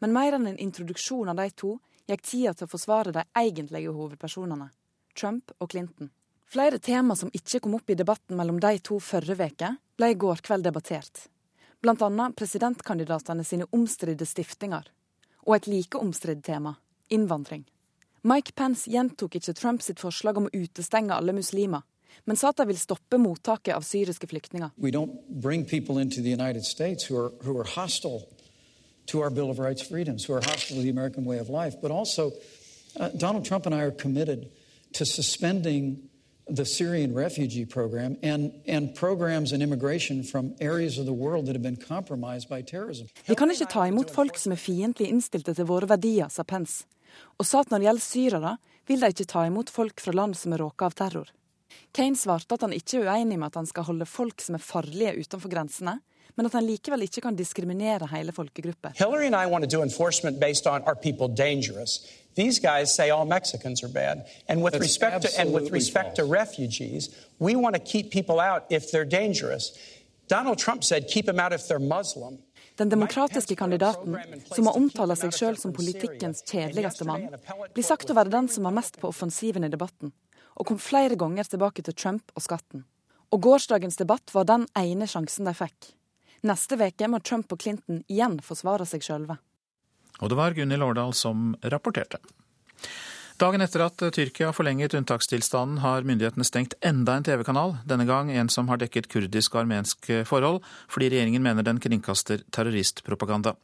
Men mer enn en introduksjon av de to gikk tida til å forsvare de egentlige hovedpersonene, Trump og Clinton. Flere tema som ikke kom opp i debatten mellom de to forrige uke, ble i går kveld debattert. Annet presidentkandidatene sine omstridte stiftinger. Og et like omstridt tema innvandring. Mike Pence gjentok ikke Trump sitt forslag om å utestenge alle muslimer, men sa at de vil stoppe mottaket av syriske flyktninger. Vi bringer ikke folk who are hostile to our Bill of Rights freedoms, who are hostile to the American way of life. But also, uh, Donald Trump and I are committed to suspending the Syrian refugee program and, and programs and immigration from areas of the world that have been compromised by terrorism. Vi kan ikke ta imot folk som er fiendtlig innstilte til våre verdier, sa Pence, og sa at når det gjelder syrere, vil de ikke ta imot folk fra land som er råka av terror. Kane svarte at han ikke er uenig med at han skal holde folk som er farlige utenfor grensene, men at han likevel ikke kan diskriminere hele folkegrupper. Hillary and I want to do enforcement based on are people dangerous? These guys say all Mexicans are bad. And with That's respect to and with respect to refugees, we want to keep people out if they're dangerous. Donald Trump said keep them out if they're Muslim. Den demokratiske kandidaten, som har omtalt seg sjøl som politikkens kjedeligste mann, blir sagt å være den som var mest på offensiven i debatten, og kom flere ganger tilbake til Trump og skatten. Og gårsdagens debatt var den ene sjansen de fikk. Neste uke må Trump og Clinton igjen forsvare seg sjølve. Og det var Gunhild Årdal som rapporterte. Dagen etter at Tyrkia forlenget unntakstilstanden, har myndighetene stengt enda en TV-kanal, denne gang en som har dekket kurdisk og armensk forhold, fordi regjeringen mener den kringkaster terroristpropaganda.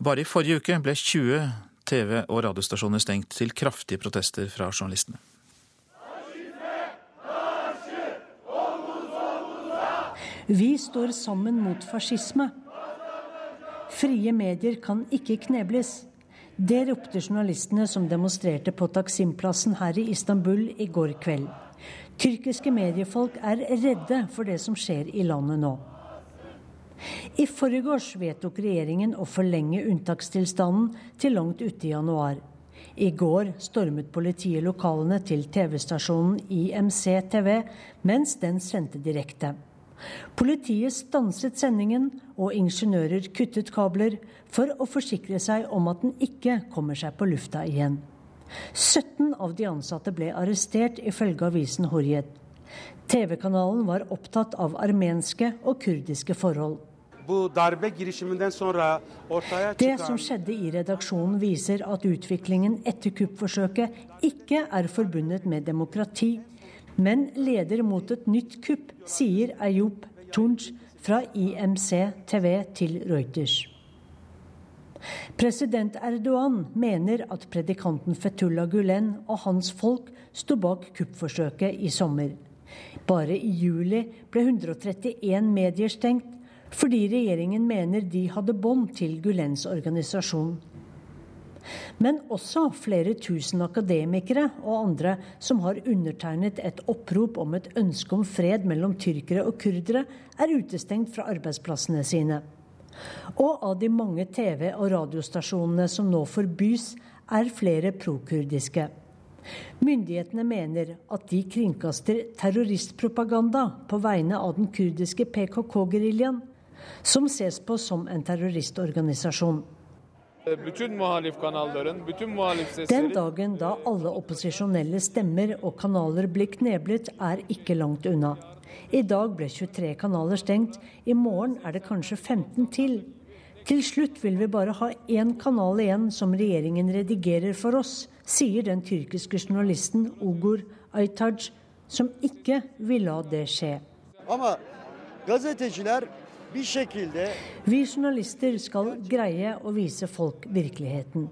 Bare i forrige uke ble 20 TV- og radiostasjoner stengt til kraftige protester fra journalistene. Vi står sammen mot fascisme. Frie medier kan ikke knebles. Det ropte journalistene som demonstrerte på Taksim-plassen her i Istanbul i går kveld. Tyrkiske mediefolk er redde for det som skjer i landet nå. I forgårs vedtok regjeringen å forlenge unntakstilstanden til langt ute i januar. I går stormet politiet lokalene til TV-stasjonen IMC TV, mens den sendte direkte. Politiet stanset sendingen, og ingeniører kuttet kabler for å forsikre seg om at den ikke kommer seg på lufta igjen. 17 av de ansatte ble arrestert, ifølge avisen Horjet. TV-kanalen var opptatt av armenske og kurdiske forhold. Det som skjedde i redaksjonen viser at utviklingen etter kuppforsøket ikke er forbundet med demokrati, men leder mot et nytt kupp, sier Ayub Tunj fra IMC TV til Reuters. President Erdogan mener at predikanten Fetullah Gulen og hans folk sto bak kuppforsøket i sommer. Bare i juli ble 131 medier stengt fordi regjeringen mener de hadde bånd til Gulens organisasjon. Men også flere tusen akademikere og andre som har undertegnet et opprop om et ønske om fred mellom tyrkere og kurdere, er utestengt fra arbeidsplassene sine. Og av de mange TV- og radiostasjonene som nå forbys, er flere prokurdiske. Myndighetene mener at de kringkaster terroristpropaganda på vegne av den kurdiske PKK-geriljaen, som ses på som en terroristorganisasjon. Den dagen da alle opposisjonelle stemmer og kanaler blir kneblet, er ikke langt unna. I dag ble 23 kanaler stengt, i morgen er det kanskje 15 til. Til slutt vil vi bare ha én kanal igjen som regjeringen redigerer for oss, sier den tyrkiske journalisten Ogur Aytaj, som ikke vil la det skje. Vi journalister skal greie å vise folk virkeligheten.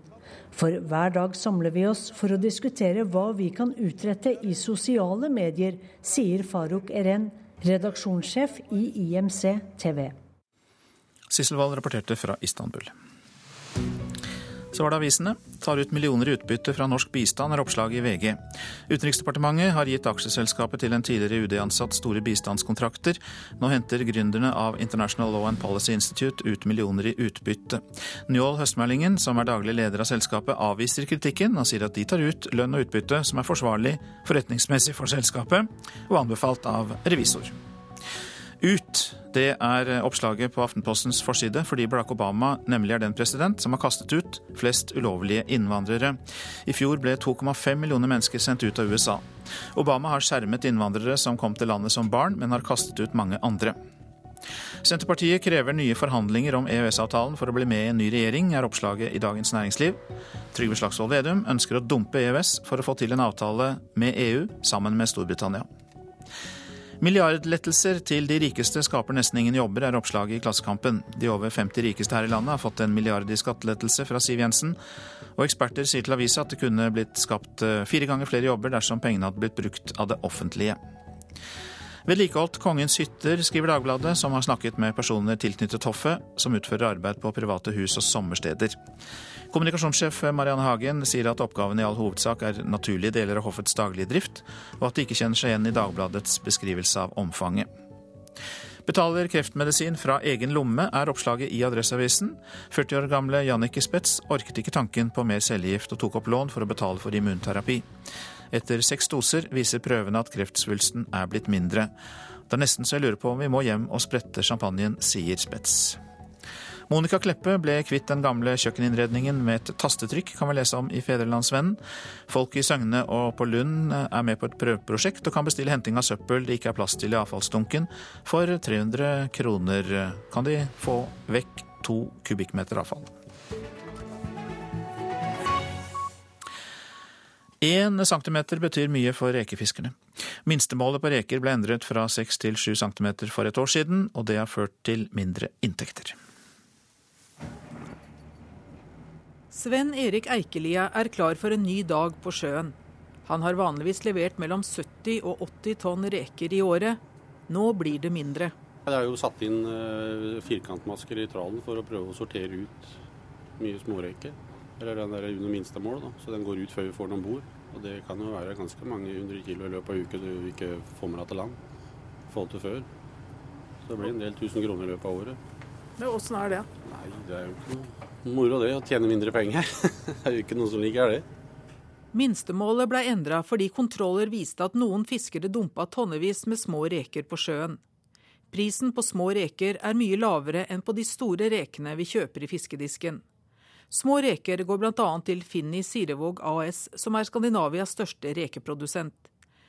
For hver dag samler vi oss for å diskutere hva vi kan utrette i sosiale medier, sier Faruk Eren, redaksjonssjef i IMC TV. Sissel Wold rapporterte fra Istanbul. Så var det avisene. Tar ut millioner i utbytte fra norsk bistand, er oppslaget i VG. Utenriksdepartementet har gitt aksjeselskapet til en tidligere UD-ansatt store bistandskontrakter. Nå henter gründerne av International Law and Policy Institute ut millioner i utbytte. Njål Høstmeldingen, som er daglig leder av selskapet, avviser kritikken og sier at de tar ut lønn og utbytte som er forsvarlig forretningsmessig for selskapet, og anbefalt av revisor. Ut, det er oppslaget på Aftenpostens forside fordi Barack Obama nemlig er den president som har kastet ut flest ulovlige innvandrere. I fjor ble 2,5 millioner mennesker sendt ut av USA. Obama har skjermet innvandrere som kom til landet som barn, men har kastet ut mange andre. Senterpartiet krever nye forhandlinger om EØS-avtalen for å bli med i en ny regjering, er oppslaget i Dagens Næringsliv. Trygve Slagsvold Vedum ønsker å dumpe EØS for å få til en avtale med EU sammen med Storbritannia. Milliardlettelser til de rikeste skaper nesten ingen jobber, er oppslaget i Klassekampen. De over 50 rikeste her i landet har fått en milliard i skattelettelse fra Siv Jensen. Og eksperter sier til avisa at det kunne blitt skapt eh, fire ganger flere jobber dersom pengene hadde blitt brukt av det offentlige. Vedlikeholdt kongens hytter, skriver Dagbladet, som har snakket med personer tilknyttet hoffet, som utfører arbeid på private hus og sommersteder. Kommunikasjonssjef Marianne Hagen sier at oppgaven i all hovedsak er naturlige deler av hoffets daglige drift, og at de ikke kjenner seg igjen i Dagbladets beskrivelse av omfanget. Betaler kreftmedisin fra egen lomme, er oppslaget i Adresseavisen. 40 år gamle Jannicke Spetz orket ikke tanken på mer cellegift og tok opp lån for å betale for immunterapi. Etter seks doser viser prøvene at kreftsvulsten er blitt mindre. Det er nesten så jeg lurer på om vi må hjem og sprette champagnen, sier Spetz. Monica Kleppe ble kvitt den gamle kjøkkeninnredningen med et tastetrykk, kan vi lese om i Fedrelandsvennen. Folk i Søgne og på Lund er med på et prøveprosjekt og kan bestille henting av søppel det ikke er plass til i avfallsdunken. For 300 kroner kan de få vekk to kubikkmeter avfall. Én centimeter betyr mye for rekefiskerne. Minstemålet på reker ble endret fra seks til sju centimeter for et år siden, og det har ført til mindre inntekter. Sven Erik Eikelia er klar for en ny dag på sjøen. Han har vanligvis levert mellom 70 og 80 tonn reker i året. Nå blir det mindre. Jeg har jo satt inn eh, firkantmasker i tralen for å prøve å sortere ut mye småreker. Eller den der under minstemål, da. så den går ut før vi får den om bord. Og det kan jo være ganske mange hundre kilo i løpet av uke du ikke får med deg til land i forhold til før. Så det blir en del tusen kroner i løpet av året. Men åssen er det? Nei, det er jo ikke noe moro det, å tjene mindre penger. det er jo ikke noen som liker det. Minstemålet ble endra fordi kontroller viste at noen fiskere dumpa tonnevis med små reker på sjøen. Prisen på små reker er mye lavere enn på de store rekene vi kjøper i fiskedisken. Små reker går bl.a. til Finni Sirevåg AS, som er Skandinavias største rekeprodusent.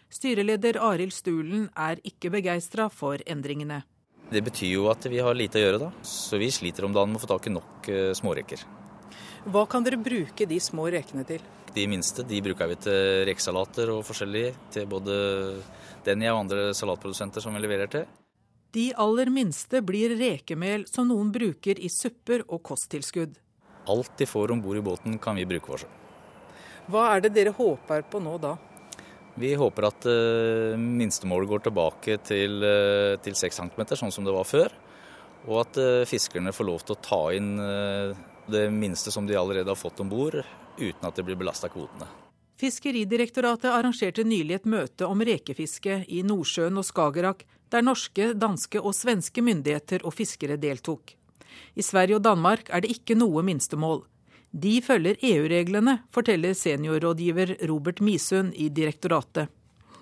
Styreleder Arild Stulen er ikke begeistra for endringene. Det betyr jo at vi har lite å gjøre, da. Så vi sliter om dagen med å få tak i nok uh, småreker. Hva kan dere bruke de små rekene til? De minste de bruker vi til rekesalater og forskjellig. Til både Denny og andre salatprodusenter som vi leverer til. De aller minste blir rekemel som noen bruker i supper og kosttilskudd. Alt de får om bord i båten kan vi bruke for seg. Hva er det dere håper på nå da? Vi håper at uh, minstemålet går tilbake til, uh, til 6 cm, sånn som det var før. Og at uh, fiskerne får lov til å ta inn det minste som de allerede har fått om bord, uten at det blir belasta kvotene. Fiskeridirektoratet arrangerte nylig et møte om rekefiske i Nordsjøen og Skagerrak, der norske, danske og svenske myndigheter og fiskere deltok. I Sverige og Danmark er det ikke noe minstemål. De følger EU-reglene, forteller seniorrådgiver Robert Misund i direktoratet.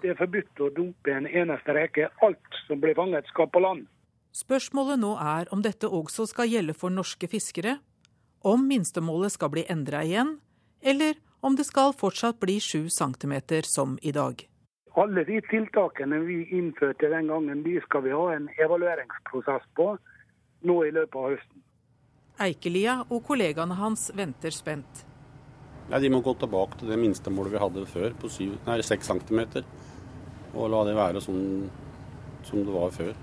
Det er forbudt å dope en eneste reke. Alt som blir fanget, skal på land. Spørsmålet nå er om dette også skal gjelde for norske fiskere, om minstemålet skal bli endra igjen, eller om det skal fortsatt bli 7 cm som i dag. Alle de tiltakene vi innførte den gangen, de skal vi ha en evalueringsprosess på nå i løpet av høsten. Eikelia og kollegaene hans venter spent. Ja, de må gå tilbake til det minstemålet vi hadde før, på 7, nei, 6 cm. Og la det være sånn som det var før.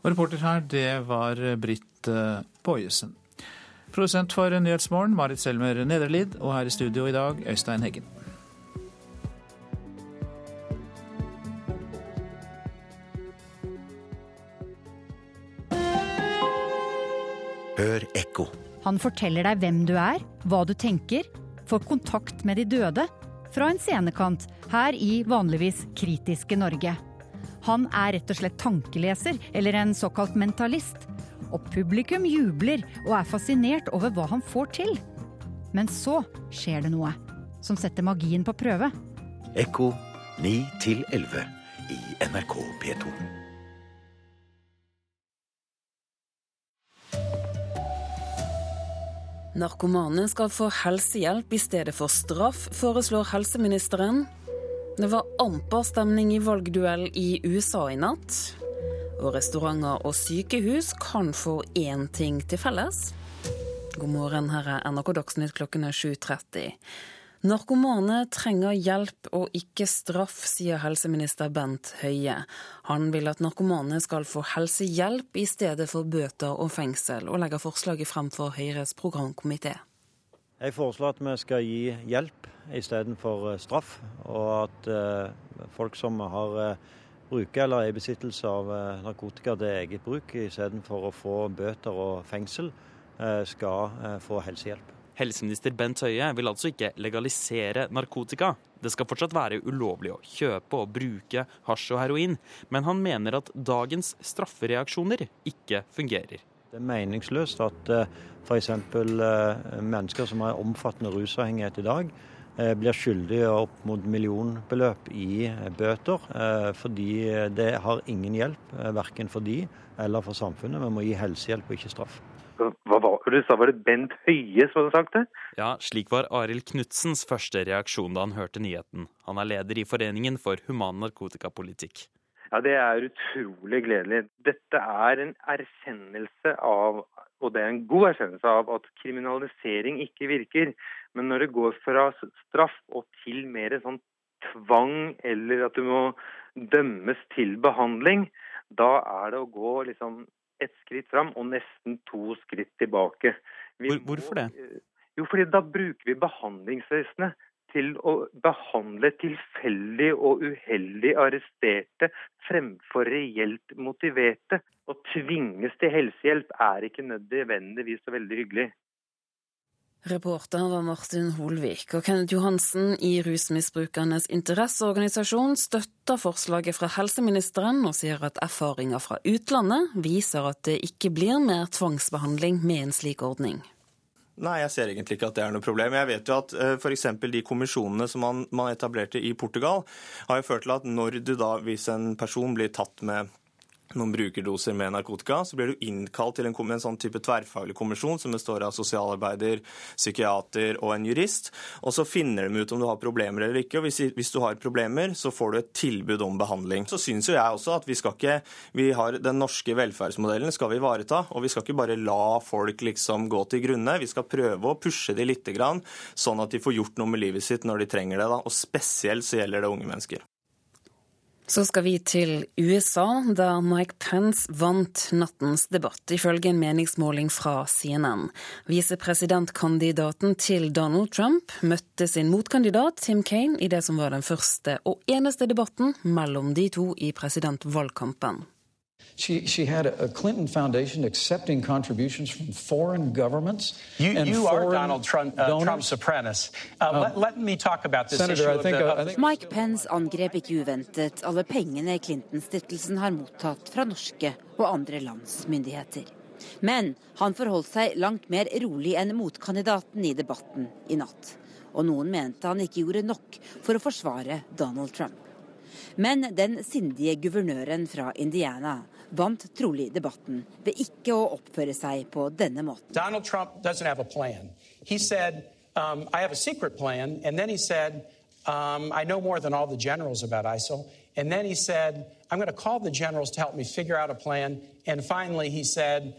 Og reporter her, det var Britt eh, Bojesen. Produsent for Nyhetsmorgen, Marit Selmer Nederlid. Og her i studio i dag, Øystein Heggen. Hør ekko. Han forteller deg hvem du er, hva du tenker, får kontakt med de døde. Fra en scenekant her i vanligvis kritiske Norge. Han er rett og slett tankeleser, eller en såkalt mentalist. Og publikum jubler og er fascinert over hva han får til. Men så skjer det noe som setter magien på prøve. Ekko 9 11 i NRK P2. Narkomane skal få helsehjelp i stedet for straff, foreslår helseministeren. Det var amper stemning i valgduell i USA i natt. Og restauranter og sykehus kan få én ting til felles. God morgen, her er NRK Dagsnytt klokken er 7.30. Narkomane trenger hjelp og ikke straff, sier helseminister Bent Høie. Han vil at narkomane skal få helsehjelp i stedet for bøter og fengsel, og legger forslaget frem for Høyres programkomité. Jeg foreslår at vi skal gi hjelp istedenfor eh, straff, og at uh, folk som har uh, bruker eller er i besittelse av narkotika til eget bruk, istedenfor å få bøter og fengsel, skal få helsehjelp. Helseminister Bent Høie vil altså ikke legalisere narkotika. Det skal fortsatt være ulovlig å kjøpe og bruke hasj og heroin, men han mener at dagens straffereaksjoner ikke fungerer. Det er meningsløst at uh, f.eks. Uh, mennesker som har omfattende rusavhengighet i dag, uh, blir skyldige opp mot millionbeløp i bøter, fordi det har ingen hjelp, verken for de eller for samfunnet. Vi må gi helsehjelp og ikke straff. Hva var det du sa, var det Bent Høie som hadde sagt det? Ja, slik var Arild Knutsens første reaksjon da han hørte nyheten. Han er leder i Foreningen for human narkotikapolitikk. Ja, Det er utrolig gledelig. Dette er en erkjennelse av, og det er en god erkjennelse av, at kriminalisering ikke virker. Men når det går fra straff og til mer sånn tvang, eller at du må dømmes til behandling, da er det å gå liksom ett skritt fram og nesten to skritt tilbake. Vi hvorfor det? Jo, fordi da bruker vi behandlingsvesenet til å behandle tilfeldig og uheldig arresterte fremfor reelt motiverte. Å tvinges til helsehjelp er ikke nødvendigvis så veldig hyggelig. Reporter var Martin Holvik, og Kenneth Johansen i Rusmisbrukernes interesseorganisasjon støtter forslaget fra helseministeren og sier at erfaringer fra utlandet viser at det ikke blir mer tvangsbehandling med en slik ordning. Nei, jeg ser egentlig ikke at det er noe problem. Jeg vet jo at eh, f.eks. de kommisjonene som man, man, etablerte i Portugal, har jo ført til at når du da, hvis en person blir tatt med noen brukerdoser med narkotika, så blir du innkalt til en, en sånn type tverrfaglig kommisjon som består av sosialarbeider, psykiater og en jurist. Og så finner de ut om du har problemer eller ikke. og Hvis, hvis du har problemer, så får du et tilbud om behandling. Så syns jo jeg også at vi skal ikke vi har Den norske velferdsmodellen skal vi ivareta. Og vi skal ikke bare la folk liksom gå til grunne. Vi skal prøve å pushe de litt, sånn at de får gjort noe med livet sitt når de trenger det. Da. Og spesielt så gjelder det unge mennesker. Så skal vi til USA, der Mike Pence vant nattens debatt, ifølge en meningsmåling fra CNN. Visepresidentkandidaten til Donald Trump møtte sin motkandidat Tim Kaine i det som var den første og eneste debatten mellom de to i presidentvalgkampen. She, she had a, Clinton Foundation accepting contributions from foreign governments. You, and you foreign are Donald Trump, uh, Trump's apprentice. Uh, um, let, let, me talk about this Senator, issue. I think, the, I think... Mike Pence angrep ikke uventet alle pengene Clinton-stiftelsen har mottatt fra norske og andre lands myndigheter. Men han forholdt seg langt mer rolig enn motkandidaten i debatten i natt. Og noen mente han ikke gjorde nok for å forsvare Donald Trump. Men den sindige guvernøren fra Indiana vant trolig debatten ved ikke å oppføre seg på denne måten. Donald Trump doesn't have a plan. He said, um, I have a secret plan, and then he said, um, I know more than all the generals about ISIL. And then he said, I'm going to call the generals to help me figure out a plan. And finally, he said,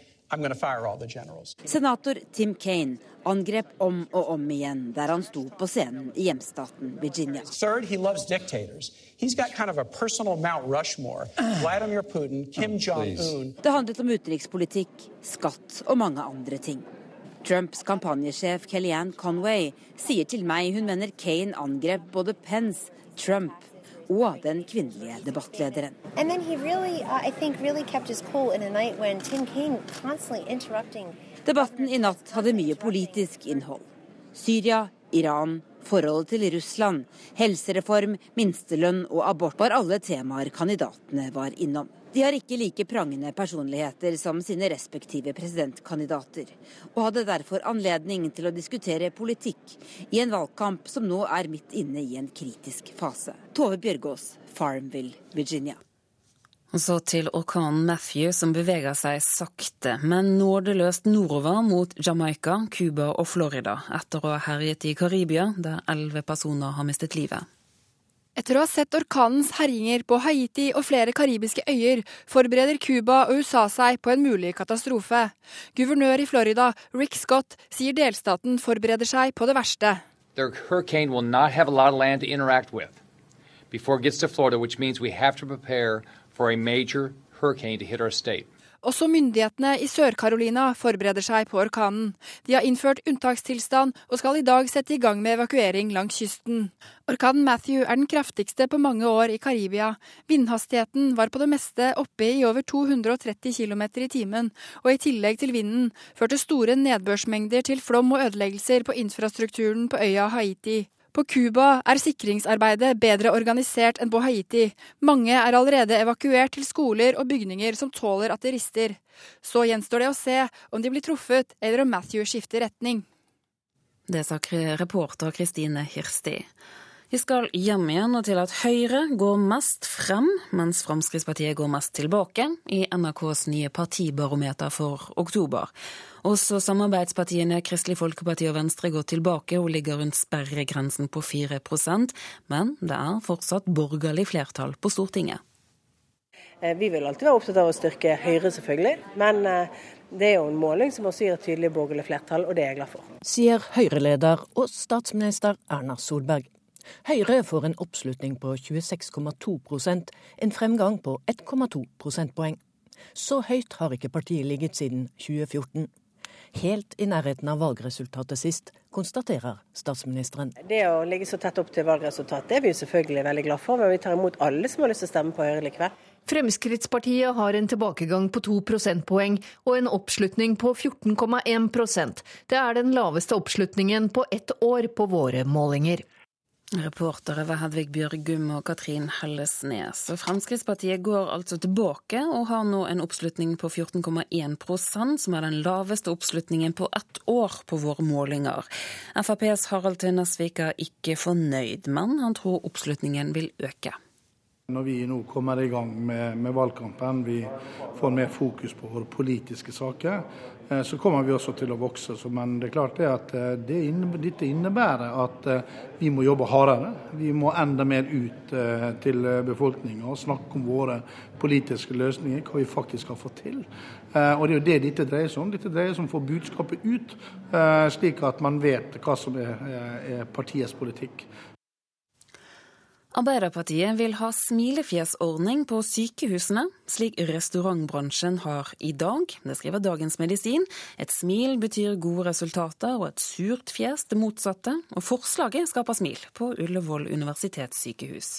Senator Tim Kaine angrep om og om igjen der han sto på scenen i hjemstaten Virginia. Third, he loves dictators. He's got kind of a personal Mount Rushmore. Vladimir Putin, Kim oh, Jong-un. Det handlet om utenrikspolitikk, skatt og mange andre ting. Trumps kampanjesjef Kellyanne Conway sier til meg hun mener Kane angrep både Pence, Trump og den kvinnelige debattlederen. Really, uh, really cool Debatten i natt hadde mye politisk innhold. Syria, Iran, forholdet til Russland, helsereform, minstelønn og abort var alle temaer kandidatene var innom. De har ikke like prangende personligheter som sine respektive presidentkandidater, og hadde derfor anledning til å diskutere politikk i en valgkamp som nå er midt inne i en kritisk fase. Tove Bjørgaas, Farmville, Virginia. Og så til orkanen Matthew, som beveger seg sakte, men nådeløst nordover mot Jamaica, Cuba og Florida, etter å ha herjet i Karibia, der elleve personer har mistet livet. Etter å ha sett orkanens herjinger på Haiti og flere karibiske øyer, forbereder Cuba og USA seg på en mulig katastrofe. Guvernør i Florida, Rick Scott, sier delstaten forbereder seg på det verste. Florida, which means we have to prepare for a major hurricane to hit our state. Også myndighetene i Sør-Carolina forbereder seg på orkanen. De har innført unntakstilstand og skal i dag sette i gang med evakuering langs kysten. Orkanen Matthew er den kraftigste på mange år i Karibia. Vindhastigheten var på det meste oppe i over 230 km i timen, og i tillegg til vinden førte store nedbørsmengder til flom og ødeleggelser på infrastrukturen på øya Haiti. På Cuba er sikringsarbeidet bedre organisert enn på Haiti. Mange er allerede evakuert til skoler og bygninger som tåler at det rister. Så gjenstår det å se om de blir truffet, eller om Matthew skifter retning. Det sa reporter Kristine Hirsti. Vi skal hjem igjen og til at Høyre går mest frem, mens Fremskrittspartiet går mest tilbake i NRKs nye partibarometer for oktober. Også samarbeidspartiene Kristelig Folkeparti og Venstre går tilbake og ligger rundt sperregrensen på 4% men det er fortsatt borgerlig flertall på Stortinget. Eh, vi vil alltid være opptatt av å styrke Høyre, selvfølgelig. Men eh, det er jo en måling som også gir et tydelig borgerlig flertall, og det er jeg glad for. Sier Høyre-leder og statsminister Erna Solberg. Høyre får en oppslutning på 26,2% en fremgang på 1,2 prosentpoeng. Så høyt har ikke partiet ligget siden 2014. Helt i nærheten av valgresultatet sist, konstaterer statsministeren. Det å ligge så tett opp til valgresultatet er vi selvfølgelig veldig glad for, men vi tar imot alle som har lyst til å stemme på Høyre likevel. Fremskrittspartiet har en tilbakegang på to prosentpoeng og en oppslutning på 14,1% Det er den laveste oppslutningen på ett år på våre målinger. Reportere var Hedvig Bjørgum og Katrin Hellesnes. Fremskrittspartiet går altså tilbake og har nå en oppslutning på 14,1% som er den laveste oppslutningen på ett år på våre målinger. FrPs Harald T. Er ikke fornøyd, men han tror oppslutningen vil øke. Når vi nå kommer i gang med, med valgkampen, vi får mer fokus på våre politiske saker, så kommer vi også til å vokse. Men det er klart det at eh, det innebærer, dette innebærer at eh, vi må jobbe hardere. Vi må enda mer ut til befolkninga og snakke om våre politiske løsninger, hva vi faktisk har fått til. Og Det er jo det dette dreier seg om. Dette dreier seg om å få budskapet ut, slik at man vet hva som er partiets politikk. Arbeiderpartiet vil ha smilefjesordning på sykehusene, slik restaurantbransjen har i dag. Det skriver Dagens Medisin. Et smil betyr gode resultater, og et surt fjes det motsatte. Og forslaget skaper smil på Ullevål universitetssykehus.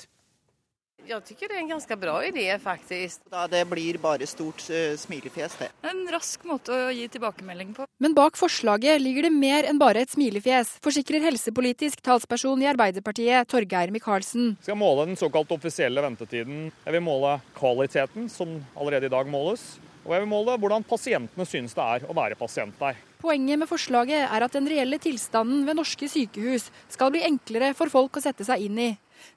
Jeg syns det er en ganske bra idé faktisk. Da det blir bare stort uh, smilefjes, det. En rask måte å gi tilbakemelding på. Men bak forslaget ligger det mer enn bare et smilefjes, forsikrer helsepolitisk talsperson i Arbeiderpartiet Torgeir Micaelsen. Vi skal måle den såkalt offisielle ventetiden. Jeg vil måle kvaliteten, som allerede i dag måles. Og jeg vil måle hvordan pasientene synes det er å være pasient der. Poenget med forslaget er at den reelle tilstanden ved norske sykehus skal bli enklere for folk å sette seg inn i.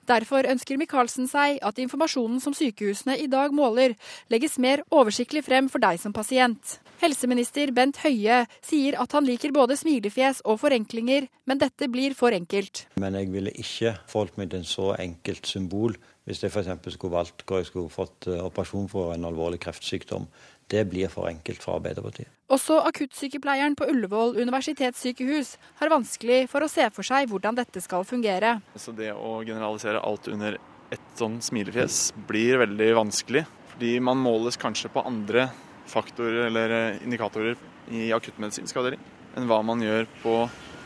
Derfor ønsker Micaelsen seg at informasjonen som sykehusene i dag måler, legges mer oversiktlig frem for deg som pasient. Helseminister Bent Høie sier at han liker både smilefjes og forenklinger, men dette blir for enkelt. Men jeg ville ikke forholdt meg til en så enkelt symbol hvis jeg f.eks. skulle valgt hvor jeg skulle fått eh, operasjon for en alvorlig kreftsykdom. Det blir for enkelt for Arbeiderpartiet. Også akuttsykepleieren på Ullevål universitetssykehus har vanskelig for å se for seg hvordan dette skal fungere. Så det å generalisere alt under ett sånn smilefjes blir veldig vanskelig. Fordi man måles kanskje på andre faktorer eller eh, indikatorer i akuttmedisinsk avdeling enn hva man gjør på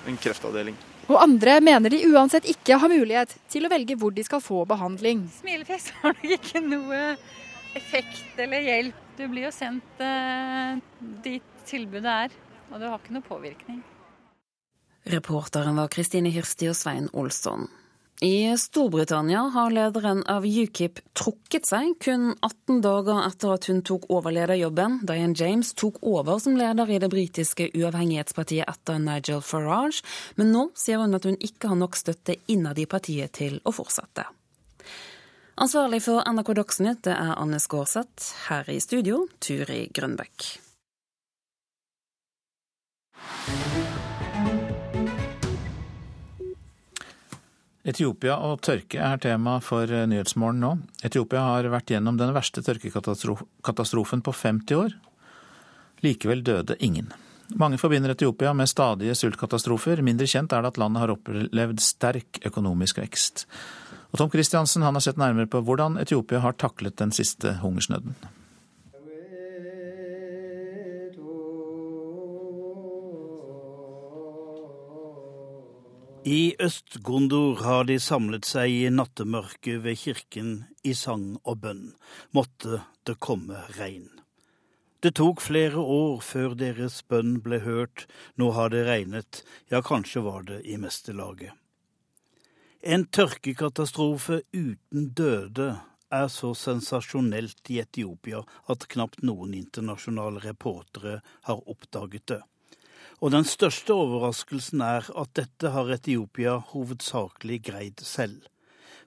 en kreftavdeling. Og andre mener de uansett ikke har mulighet til å velge hvor de skal få behandling. Smilefjes har nok ikke noe effekt eller hjelp. Du blir jo sendt eh, dit tilbudet er, og du har ikke noe påvirkning. Reporteren var Kristine Hirsti og Svein Olsson. I Storbritannia har lederen av UKIP trukket seg kun 18 dager etter at hun tok over lederjobben. Diane James tok over som leder i det britiske uavhengighetspartiet etter Nigel Farage, men nå sier hun at hun ikke har nok støtte innad i partiet til å fortsette. Ansvarlig for NRK Dagsnytt det er Anne Skårseth. Her i studio, Turi Grønbekk. Etiopia og tørke er tema for Nyhetsmorgen nå. Etiopia har vært gjennom den verste tørkekatastrofen på 50 år. Likevel døde ingen. Mange forbinder Etiopia med stadige sultkatastrofer. Mindre kjent er det at landet har opplevd sterk økonomisk vekst. Og Tom Christiansen har sett nærmere på hvordan Etiopia har taklet den siste hungersnøden. I Øst-Gondor har de samlet seg i nattemørket ved kirken i sang og bønn. Måtte det komme regn. Det tok flere år før deres bønn ble hørt. Nå har det regnet, ja, kanskje var det i meste laget. En tørkekatastrofe uten døde er så sensasjonelt i Etiopia at knapt noen internasjonale reportere har oppdaget det. Og den største overraskelsen er at dette har Etiopia hovedsakelig greid selv.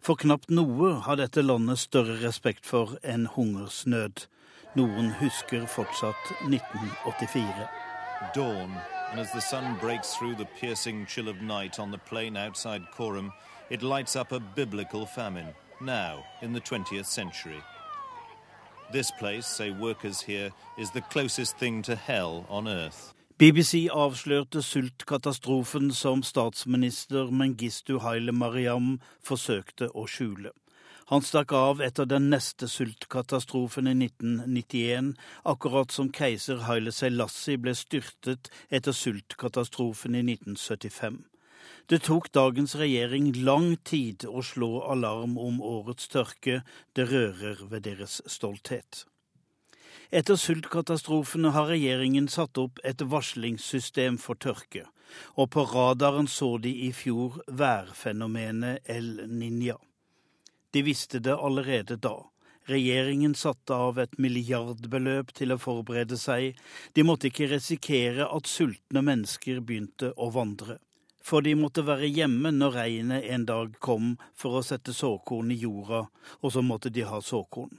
For knapt noe har dette landet større respekt for enn hungersnød. Noen husker fortsatt 1984. Dawn, and as the sun breaks through the piercing chill of night on the plain outside Korum, it lights up a biblical famine, now in the 20th century. This place, say workers here, is the closest thing to hell on earth. BBC avslørte sultkatastrofen som statsminister Mengistu Haile Mariam forsøkte å skjule. Han stakk av etter den neste sultkatastrofen i 1991, akkurat som keiser Haile Selassie ble styrtet etter sultkatastrofen i 1975. Det tok dagens regjering lang tid å slå alarm om årets tørke. Det rører ved deres stolthet. Etter sultkatastrofene har regjeringen satt opp et varslingssystem for tørke, og på radaren så de i fjor værfenomenet El Niña. De visste det allerede da. Regjeringen satte av et milliardbeløp til å forberede seg. De måtte ikke risikere at sultne mennesker begynte å vandre. For de måtte være hjemme når regnet en dag kom for å sette såkorn i jorda, og så måtte de ha såkorn.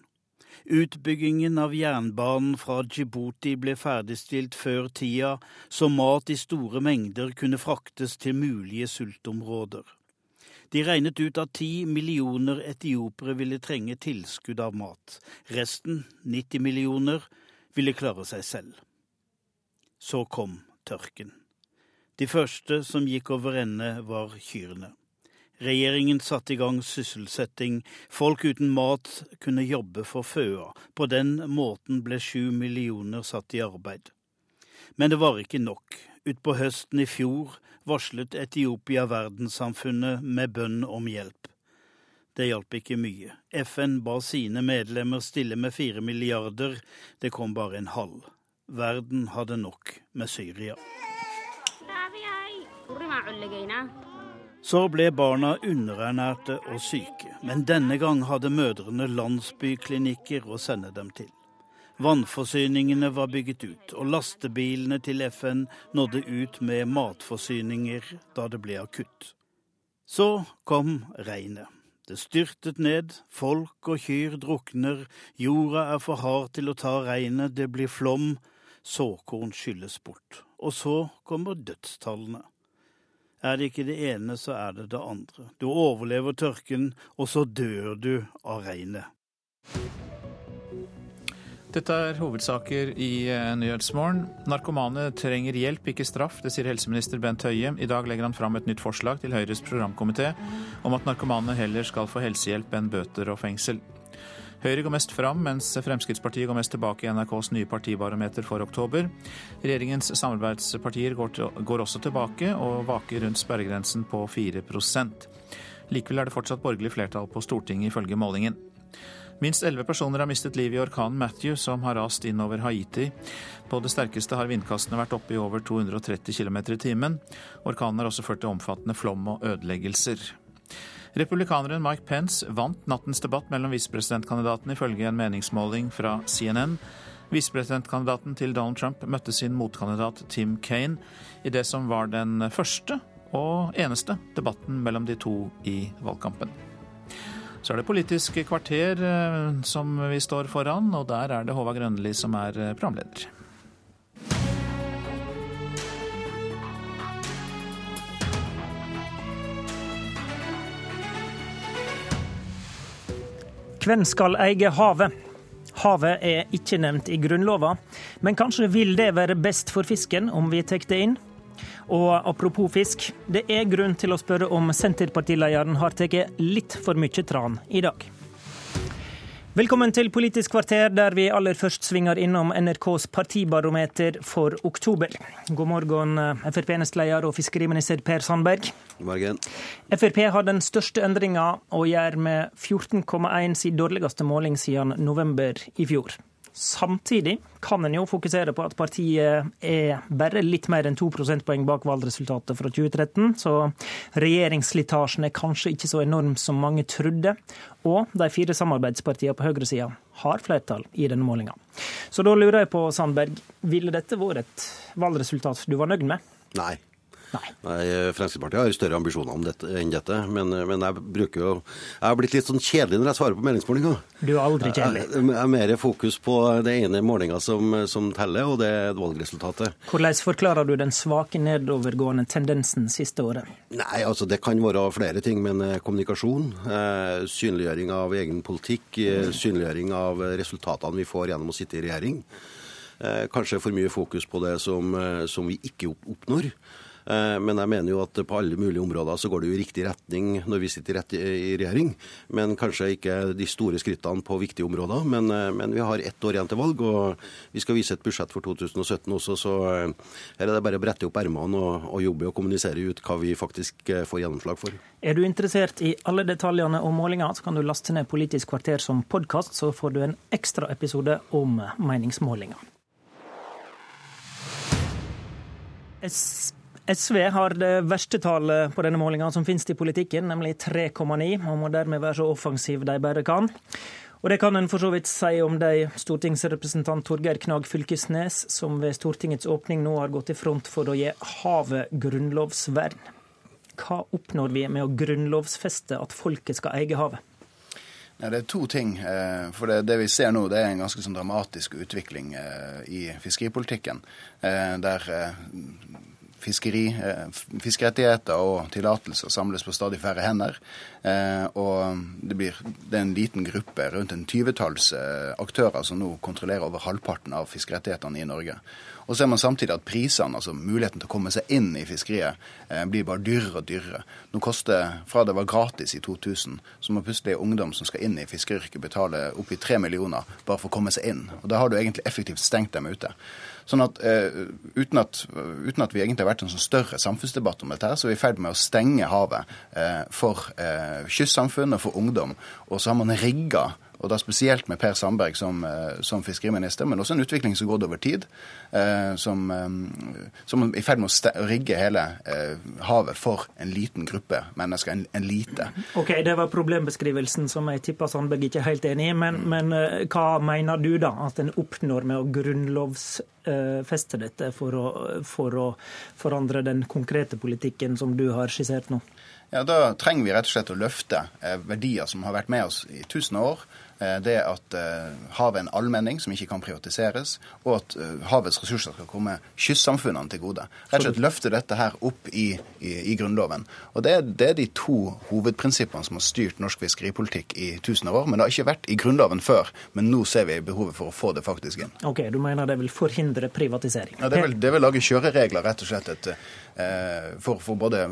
Utbyggingen av jernbanen fra Djibouti ble ferdigstilt før tida, så mat i store mengder kunne fraktes til mulige sultområder. De regnet ut at ti millioner etiopere ville trenge tilskudd av mat. Resten, 90 millioner, ville klare seg selv. Så kom tørken. De første som gikk over ende, var kyrne. Regjeringen satte i gang sysselsetting. Folk uten mat kunne jobbe for føa. På den måten ble sju millioner satt i arbeid. Men det var ikke nok. Utpå høsten i fjor varslet Etiopia verdenssamfunnet med bønn om hjelp. Det hjalp ikke mye. FN ba sine medlemmer stille med fire milliarder. Det kom bare en halv. Verden hadde nok med Syria. Så ble barna underernærte og syke, men denne gang hadde mødrene landsbyklinikker å sende dem til. Vannforsyningene var bygget ut, og lastebilene til FN nådde ut med matforsyninger da det ble akutt. Så kom regnet. Det styrtet ned, folk og kyr drukner, jorda er for hard til å ta regnet, det blir flom, såkorn skylles bort. Og så kommer dødstallene. Er det ikke det ene, så er det det andre. Du overlever tørken, og så dør du av regnet. Dette er hovedsaker i eh, Nyhetsmorgen. Narkomane trenger hjelp, ikke straff. Det sier helseminister Bent Høie. I dag legger han fram et nytt forslag til Høyres programkomité om at narkomane heller skal få helsehjelp enn bøter og fengsel. Høyre går mest fram, mens Fremskrittspartiet går mest tilbake i NRKs nye partibarometer for oktober. Regjeringens samarbeidspartier går, til, går også tilbake og vaker rundt sperregrensen på 4% Likevel er det fortsatt borgerlig flertall på Stortinget, ifølge målingen. Minst elleve personer har mistet livet i orkanen Matthew, som har rast inn over Haiti. På det sterkeste har vindkastene vært oppe i over 230 km i timen. Orkanen har også ført til omfattende flom og ødeleggelser. Republikaneren Mike Pence vant nattens debatt mellom visepresidentkandidatene, ifølge en meningsmåling fra CNN. Visepresidentkandidaten til Donald Trump møtte sin motkandidat Tim Kane i det som var den første og eneste debatten mellom de to i valgkampen. Så er det Politisk kvarter eh, som vi står foran, og der er det Håvard Grønli som er eh, programleder. Hvem skal eie havet? Havet er ikke nevnt i Grunnlova, men kanskje vil det være best for fisken om vi tar det inn? Og apropos fisk, det er grunn til å spørre om Senterpartilederen har tatt litt for mye tran i dag. Velkommen til Politisk kvarter, der vi aller først svinger innom NRKs partibarometer for oktober. God morgen, Frp-nestleder og fiskeriminister Per Sandberg. God morgen. Frp har den største endringa og gjør med 14,1 sin dårligste måling siden november i fjor. Samtidig kan en jo fokusere på at partiet er bare litt mer enn to prosentpoeng bak valgresultatet fra 2013, så regjeringsslitasjen er kanskje ikke så enorm som mange trodde. Og de fire samarbeidspartiene på høyresida har flertall i denne målinga. Så da lurer jeg på, Sandberg, ville dette vært et valgresultat du var nøyd med? Nei. Nei. Nei. Fremskrittspartiet har større ambisjoner dette, enn dette. Men, men, jeg bruker jo Jeg har blitt litt sånn kjedelig når jeg svarer på meningsmålinger. Du er aldri kjedelig. Jeg, jeg er mer fokus på det ene målinga som, som, teller, og det er valgresultatet. Hvordan forklarer du den svake nedovergående tendensen siste året? Nei, altså Det kan være flere ting, men eh, kommunikasjon, eh, synliggjøring av egen politikk, eh, synliggjøring av resultatene vi får gjennom å sitte i regjering. Eh, kanskje for mye fokus på det som, eh, som vi ikke oppnår. Eh, men jeg mener jo at på alle mulige områder så går det jo i riktig retning når vi sitter i regjering. Men kanskje ikke de store skrittene på viktige områder. Men, eh, men vi har ett år igjen til valg, og vi skal vise et budsjett for 2017 også. Så eh, her er det bare å brette opp ermene og, og jobbe og kommunisere ut hva vi faktisk får gjennomslag for. Er du interessert i alle detaljene om målinga, så kan du laste ned Politisk kvarter som podkast, så får du en ekstra episode om meningsmålinga. SV har det verste tallet på denne målinga som finnes i politikken, nemlig 3,9, og må dermed være så offensiv de bare kan. Og det kan en for så vidt si om de stortingsrepresentant Torgeir Knag Fylkesnes, som ved Stortingets åpning nå har gått i front for å gi havet grunnlovsvern. Hva oppnår vi med å grunnlovfeste at folket skal eie havet? Ja, det er to ting. Eh, for det, det, vi ser nå, det er en ganske sånn dramatisk utvikling eh, i fiskeripolitikken. Eh, der fiskeri, fiskerettigheter og tillatelser samles på stadig færre hender. Og det, blir, det er en liten gruppe, rundt en tyvetalls aktører, som nå kontrollerer over halvparten av fiskerettighetene i Norge. Og så ser man samtidig at prisene, altså muligheten til å komme seg inn i fiskeriet, eh, blir bare dyrere og dyrere. Nå koster, Fra det var gratis i 2000, så må plutselig ungdom som skal inn i fiskeryrket, betale oppi tre millioner bare for å komme seg inn. Og Da har du egentlig effektivt stengt dem ute. Sånn at, uh, uten at, uten at vi egentlig har vært en sånn større samfunnsdebatt om dette, her, så er vi i ferd med å stenge havet uh, for uh, kystsamfunn og for ungdom. Og så har man rigga og da spesielt med Per Sandberg som, eh, som fiskeriminister, men også en utvikling som har gått over tid, eh, som, eh, som er i ferd med å rigge hele havet for en liten gruppe mennesker, en, en, lite. Ok, Det var problembeskrivelsen som jeg tipper Sandberg ikke er helt enig i, men, men eh, hva mener du da at en oppnår med å grunnlovsfeste dette for å, for å forandre den konkrete politikken som du har skissert nå? Ja, Da trenger vi rett og slett å løfte verdier som har vært med oss i tusen år. Eh, det at eh, havet er en allmenning som ikke kan privatiseres, og at eh, havets ressurser skal komme kystsamfunnene til gode. Rett og slett løfte dette her opp i, i, i Grunnloven. Og det er, det er, de to hovedprinsippene som har styrt norsk fiskeripolitikk i av år. Men det har ikke vært i Grunnloven før. Men nå ser vi behovet for å få det faktisk inn. Ok, Du mener det vil forhindre privatisering? Ja, Det vil, det vil lage kjøreregler, rett og slett. Et, for, for, både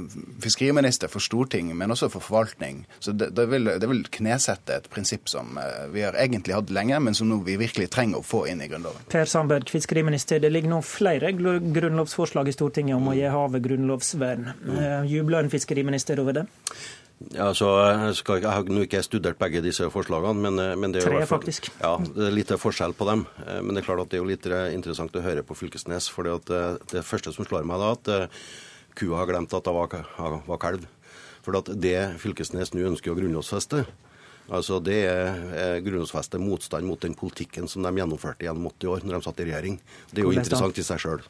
fiskeriminister, for storting, men også for forvaltning. Så det, det, vil, det vil knesette et prinsipp som vi har egentlig hatt lenge, men som nå vi virkelig trenger å få inn i Grunnloven. Per Sandberg, fiskeriminister. Det ligger nå flere grunnlovsforslag i Stortinget om å gi havet grunnlovsvern. Mm. Jubler en fiskeriminister over det? Ja, altså, jeg, skal, jeg, har nå ikke studert begge disse forslagene, men, eh, men det er Tre, faktisk. Ja, det er litt forskjell på dem. Eh, men det er klart at det er jo litt interessant å høre på Fylkesnes. For det, det første som slår meg da, at kua har glemt at det var, var kalv. For det Fylkesnes nå ønsker å grunnlovfeste, Altså Det er grunnlovfeste motstand mot den politikken som de gjennomførte gjennom 80 år når de satt i regjering. Det er jo interessant i seg sjøl.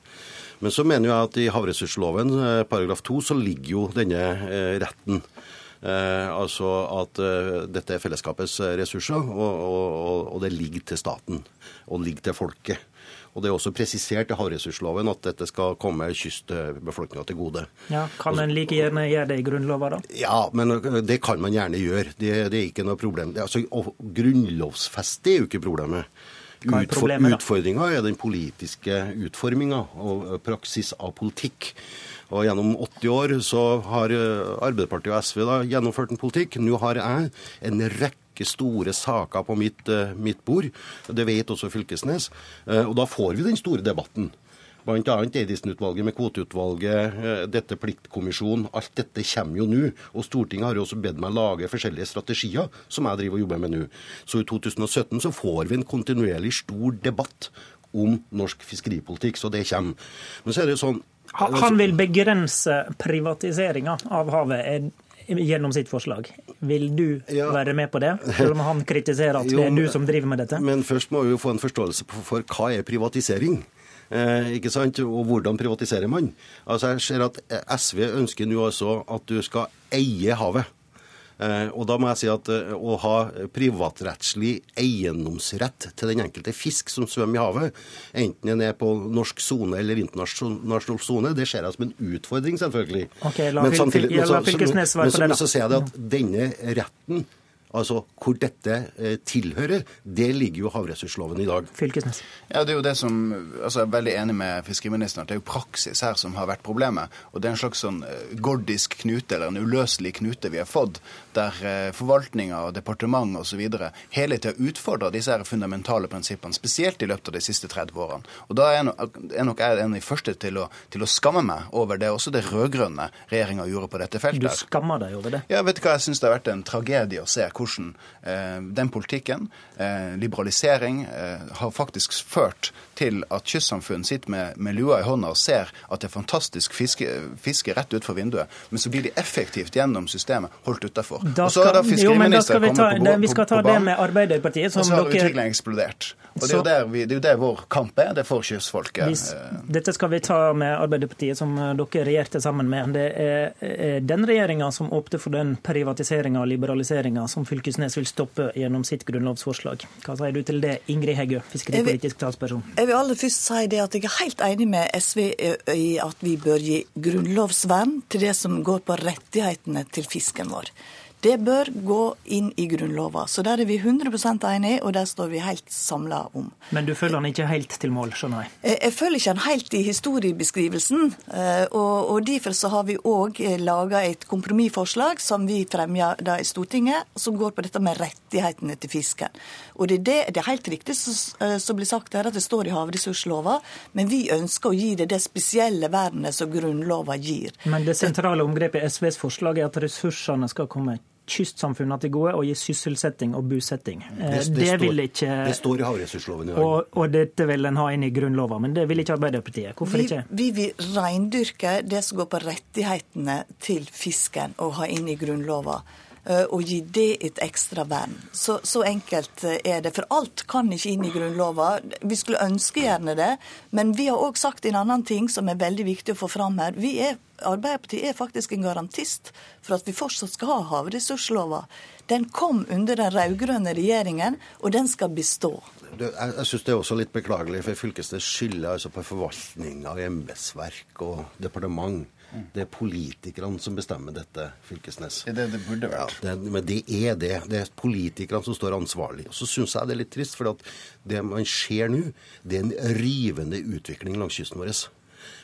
Men så mener jeg at i havressursloven eh, paragraf 2 så ligger jo denne eh, retten. Eh, altså at eh, dette er fellesskapets ressurser, og, og, og det ligger til staten. Og ligger til folket. Og Det er også presisert i havressursloven at dette skal komme kystbefolkninga til gode. Ja, Kan en like gjerne gjøre det i Grunnlova, da? Ja, men det kan man gjerne gjøre. Det, det er ikke noe problem. Altså, Grunnlovfeste er jo ikke problemet, Utfordringa er den politiske utforminga og praksis av politikk. Og Gjennom 80 år så har Arbeiderpartiet og SV da gjennomført en politikk. Nå har jeg en rekke store saker på mitt, eh, mitt bord. Det vet også Fylkesnes. Eh, og da får vi den store debatten. Bl.a. Eidisen-utvalget med kvoteutvalget, eh, dette pliktkommisjonen. Alt dette kommer jo nå. Og Stortinget har jo også bedt meg lage forskjellige strategier, som jeg driver og jobber med nå. Så i 2017 så får vi en kontinuerlig stor debatt om norsk fiskeripolitikk. Så det kommer. Men så er det jo sånn han vil begrense privatiseringa av havet gjennom sitt forslag. Vil du ja. være med på det, selv om han kritiserer at det er du som driver med dette? Men først må vi jo få en forståelse for hva er privatisering. Eh, ikke sant? Og hvordan privatiserer man? Altså Jeg ser at SV ønsker nå altså at du skal eie havet. Eh, og da må jeg si at eh, å ha privatrettslig eiendomsrett til den enkelte fisk som svømmer i havet, enten den er på norsk sone eller internasjonal sone, det ser jeg som en utfordring, selvfølgelig. Okay, la men, samtidig, men, så, men, så, men så ser jeg det at denne retten Altså hvor dette eh, tilhører, det ligger jo havressursloven i dag. Fylkesnes. Ja, det er jo det som, altså Jeg er veldig enig med fiskeriministeren at det er jo praksis her som har vært problemet. Og det er en slags sånn eh, gordisk knute, eller en uløselig knute vi har fått, der eh, forvaltninga og departement osv. hele tida utfordrer disse her fundamentale prinsippene, spesielt i løpet av de siste 30 årene. Og da er nok, er nok jeg en av de første til å, til å, skamme meg over det også det rød-grønne regjeringa gjorde på dette feltet. Du skammer deg over det? Ja, vet du hva, jeg syns det har vært en tragedie å se hvordan eh, den politikken, eh, liberalisering, eh, har faktisk ført til at kystsamfunn sitter med, med, lua i hånda og ser at det er fantastisk fiske, fiske rett utenfor vinduet, men så blir de effektivt gjennom systemet holdt utafor. Og så er da fiskeriministeren kommet på, Vi skal ta det med Arbeiderpartiet. og så har utviklingen eksplodert. Og det er, jo det, det vår kamp er, det er for kystfolket. Dette skal vi ta med Arbeiderpartiet, som dere regjerte sammen med. Det er den regjeringa som åpner for den privatiseringa og liberaliseringa som Fylkesnes vil stoppe gjennom sitt grunnlovsforslag. Hva sier du til det, Ingrid Heggø, fiskeripolitisk talsperson? Jeg vil aller først si det at jeg er helt enig med SV i at vi bør gi grunnlovsvern til det som går på rettighetene til fisken vår. Det bør gå inn i Grunnlova. Så der er vi 100 enige, og der står vi helt samla om. Men du følger den ikke helt til mål, skjønner jeg? Eh, jeg følger ikke den helt i historiebeskrivelsen. Eh, og, og derfor så har vi òg eh, laga et kompromissforslag som vi fremja i Stortinget, som går på dette med rettighetene til fisken. Og det er, det, det er helt riktig som blir sagt her, at det står i havressurslova, men vi ønsker å gi det det spesielle vernet som Grunnlova gir. Men det sentrale omgrepet i SVs forslag er at ressursene skal komme kystsamfunnene til gode og gi sysselsetting og bosetting. Det, det, det, det, vil ikke, det står i havressursloven i dag. Og, og, dette vil en ha inn i Grunnlova, men det vil ikke Arbeiderpartiet. Hvorfor vi, ikke? Vi vil reindyrke det som går på rettighetene til fisken, og ha inn i Grunnlova eh, og gi det et ekstra vern. Så, så, enkelt eh, er det. For alt kan ikke inn i Grunnlova. Vi skulle ønske gjerne det, men vi har òg sagt en annen ting som er veldig viktig å få fram her. Vi er Arbeiderpartiet er faktisk en garantist for at vi fortsatt skal ha havressurslova. Den kom under den rød-grønne regjeringen, og den skal bestå. Jeg, jeg syns det er også litt beklagelig, for Fylkesnes skylder altså på forvaltninga, embetsverk og departement. Det er politikerne som bestemmer dette, Fylkesnes. Det er det det burde vært. Ja, det, men det er det. Det er politikerne som står ansvarlig. Og så syns jeg det er litt trist, for det man ser nå, det er en rivende utvikling langs kysten vår.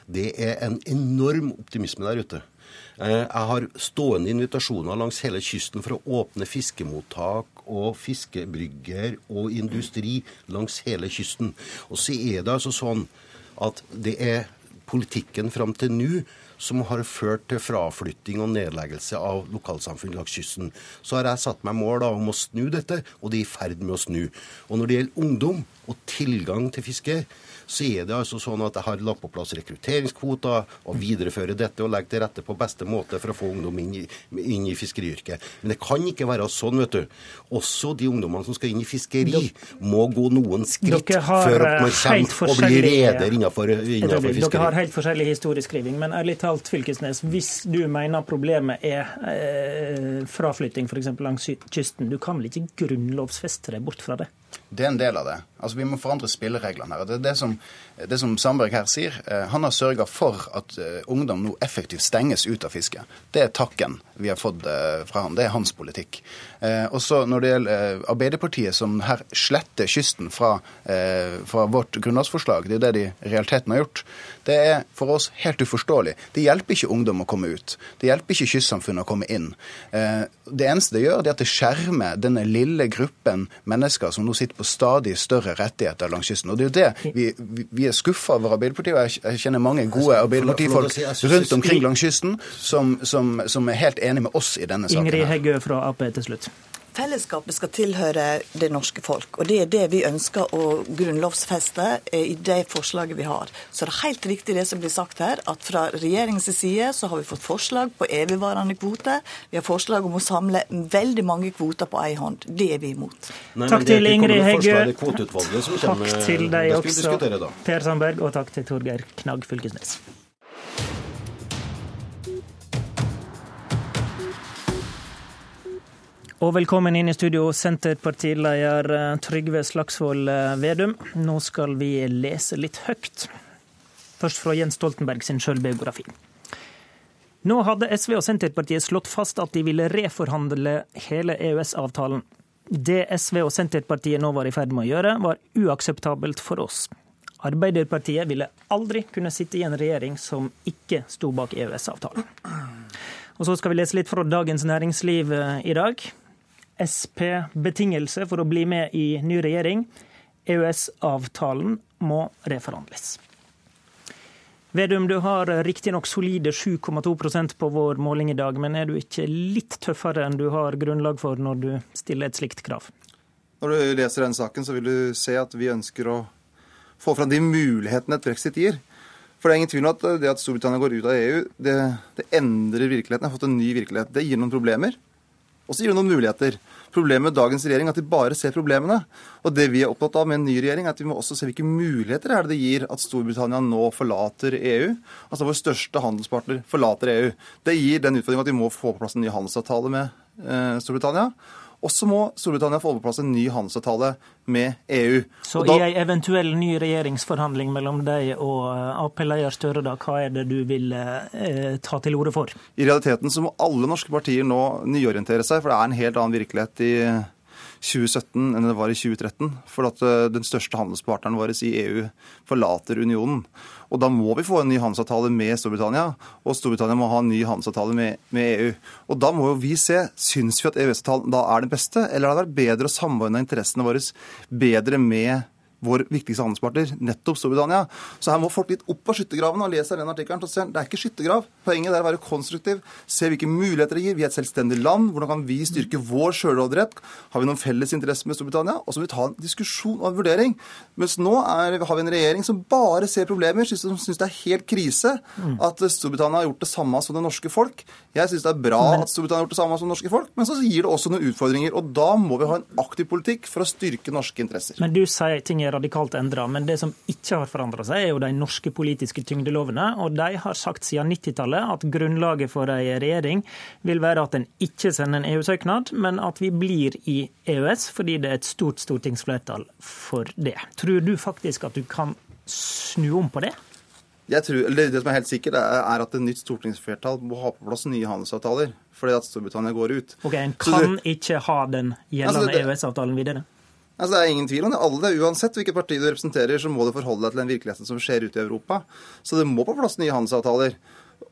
Det er en enorm optimisme der ute. Eh, jeg har stående invitasjoner langs hele kysten for å åpne fiskemottak og fiskebrygger og industri langs hele kysten. Og så er det altså sånn at det er politikken fram til nå som har ført til fraflytting og nedleggelse av lokalsamfunn langs kysten. Så har jeg satt meg mål da, om å snu dette, og det er i ferd med å snu. Og når det gjelder ungdom og tilgang til fiske, så er det altså sånn at jeg har lagt på plass rekrutteringskvoter og viderefører dette og legger til rette på beste måte for å få ungdom inn i, inn i fiskeriyrket. Men det kan ikke være sånn, vet du. Også de ungdommene som skal inn i fiskeri, må gå noen skritt før man kommer og blir reder innenfor, innenfor fiskeri. Dere har helt forskjellig historieskriving, men ærlig talt, Fylkesnes, hvis du mener problemet er eh, fraflytting f.eks. langs kysten, du kan vel ikke grunnlovfeste deg bort fra det? Det er en del av det. Altså Vi må forandre spillereglene her. Det er det som, det som Sandberg her sier. Eh, han har sørga for at eh, ungdom nå effektivt stenges ut av fisket. Det er takken vi har fått eh, fra han. Det er hans politikk. Og så Når det gjelder Arbeiderpartiet, som her sletter kysten fra, fra vårt grunnlovsforslag, det er det de i realiteten har gjort, det er for oss helt uforståelig. Det hjelper ikke ungdom å komme ut. Det hjelper ikke kystsamfunnet å komme inn. Det eneste det gjør, det er at det skjermer denne lille gruppen mennesker som nå sitter på stadig større rettigheter langs kysten. Og det er jo det vi, vi er skuffa over Arbeiderpartiet, og jeg kjenner mange gode Arbeiderpartifolk rundt omkring langs kysten som, som, som er helt enig med oss i denne saken. Ingrid Heggø fra Ap til slutt. Fellesskapet skal tilhøre det norske folk, og det er det vi ønsker å grunnlovfeste i det forslaget vi har. Så det er helt riktig det som blir sagt her, at fra regjeringens side så har vi fått forslag på evigvarende kvote. Vi har forslag om å samle veldig mange kvoter på ei hånd. Det er vi imot. Nei, takk til Ingrid Heggø. Takk til deg også, Per Sandberg, og takk til Torgeir Knagg Fylkesnes. Og velkommen inn i studio, Senterpartileder eh, Trygve Slagsvold eh, Vedum. Nå skal vi lese litt høyt. Først fra Jens Stoltenberg sin sjølbiografi. Nå hadde SV og Senterpartiet slått fast at de ville reforhandle hele EØS-avtalen. Det SV og Senterpartiet nå var i ferd med å gjøre, var uakseptabelt for oss. Arbeiderpartiet ville aldri kunne sitte i en regjering som ikke sto bak EØS-avtalen. Og så skal vi lese litt fra Dagens Næringsliv eh, i dag. Sp-betingelse for å bli med i ny regjering. EØS-avtalen må reforhandles. Vedum, du har riktignok solide 7,2% på vår måling i dag, men er du ikke litt tøffere enn du har grunnlag for når du stiller et slikt krav? Når du leser den saken, så vil du se at vi ønsker å få fram de mulighetene et brexit gir. For det er ingen tvil om at det at Storbritannia går ut av EU, det, det endrer virkeligheten. Jeg har fått en ny virkelighet. Det gir noen problemer, og så gir det noen muligheter. Problemet med dagens regjering er at de bare ser problemene. Og det vi er opptatt av med en ny regjering, er at vi må også se hvilke muligheter er det det gir at Storbritannia nå forlater EU. Altså vår største handelspartner forlater EU. Det gir den utfordringen at vi må få på plass en ny handelsavtale med eh, Storbritannia. Og så må Storbritannia få på plass en ny handelsavtale med EU. Så da, i en eventuell ny regjeringsforhandling mellom deg og eh, Ap-leder Støre, da, hva er det du vil eh, ta til orde for? I realiteten så må alle norske partier nå nyorientere seg, for det er en helt annen virkelighet i 2017 enn det var i 2013. For at eh, den største handelspartneren vår i EU forlater unionen. Og da må vi få en ny handelsavtale med Storbritannia, og Storbritannia må ha en ny handelsavtale med, med EU. Og da må jo vi se, syns vi at EØS-avtalen da er den beste, eller har det vært bedre å samordne interessene våre bedre med vår viktigste handelspartner, nettopp Storbritannia. Så her må folk litt opp av skyttergravene og lese den artikkelen. så ser Det er ikke skyttergrav. Poenget er å være konstruktiv, se hvilke muligheter det gir. Vi er et selvstendig land. Hvordan kan vi styrke vår sjølråderett? Har vi noen felles interesse med Storbritannia? Og så må vi ta en diskusjon og en vurdering. Mens nå er, har vi en regjering som bare ser problemer, som syns det er helt krise at Storbritannia har gjort det samme som det norske folk. Jeg syns det er bra at Storbritannia har gjort det samme som det norske folk, men så gir det også noen utfordringer. Og da må vi ha en aktiv politikk for å styrke norske interesser. Men du sier ting er radikalt endra, men det som ikke har forandra seg, er jo de norske politiske tyngdelovene. Og de har sagt siden 90-tallet at grunnlaget for ei regjering vil være at en ikke sender en EU-søknad, men at vi blir i EØS fordi det er et stort stortingsflertall for det. Tror du faktisk at du kan snu om på det? Jeg tror, eller det som er helt sikkert, er er at et nytt stortingsflertall må ha på plass nye handelsavtaler fordi at Storbritannia går ut. Ok, En kan du, ikke ha den gjeldende Altså, EØS-avtalen videre? Altså, det er ingen tvil om det. Alle, Uansett hvilket parti du representerer, så må du forholde deg til den virkeligheten som skjer ute i Europa. Så det må på plass nye handelsavtaler.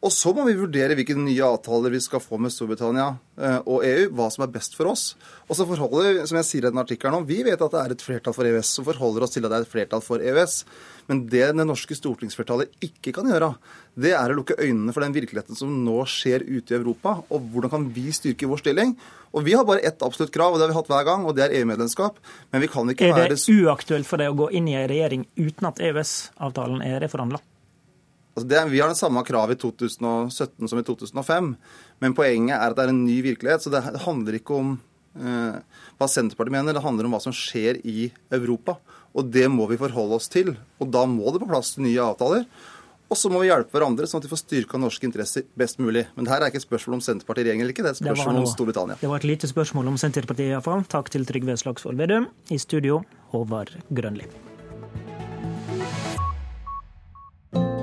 Og så må vi vurdere hvilke nye avtaler vi skal få med Storbritannia eh, og EU, hva som er best for oss. Og så forholder som jeg sier i den artikkelen nå, vi vet at det er et flertall for EØS, som forholder oss til at det er et flertall for EØS. Men det det norske stortingsflertallet ikke kan gjøre, det er å lukke øynene for den virkeligheten som nå skjer ute i Europa, og hvordan kan vi styrke vår stilling. Og vi har bare ett absolutt krav, og det har vi hatt hver gang, og det er EU-medlemskap. Men vi kan ikke Er være det uaktuelt for deg å gå inn i en regjering uten at EØS-avtalen er reforhandla? Altså det, vi har det samme kravet i 2017 som i 2005, men poenget er at det er en ny virkelighet. Så det handler ikke om eh, hva Senterpartiet mener, det handler om hva som skjer i Europa. Og det må vi forholde oss til. Og da må det på plass nye avtaler. Og så må vi hjelpe hverandre, sånn at vi får styrka norske interesser best mulig. Men det her er ikke et spørsmål om Senterpartiet i regjering eller ikke, det er et Det spørsmål om Storbritannia. Det var et lite spørsmål om Senterpartiet, iallfall. Takk til Trygve Slagsvold Vedum. I studio, Håvard Grønli.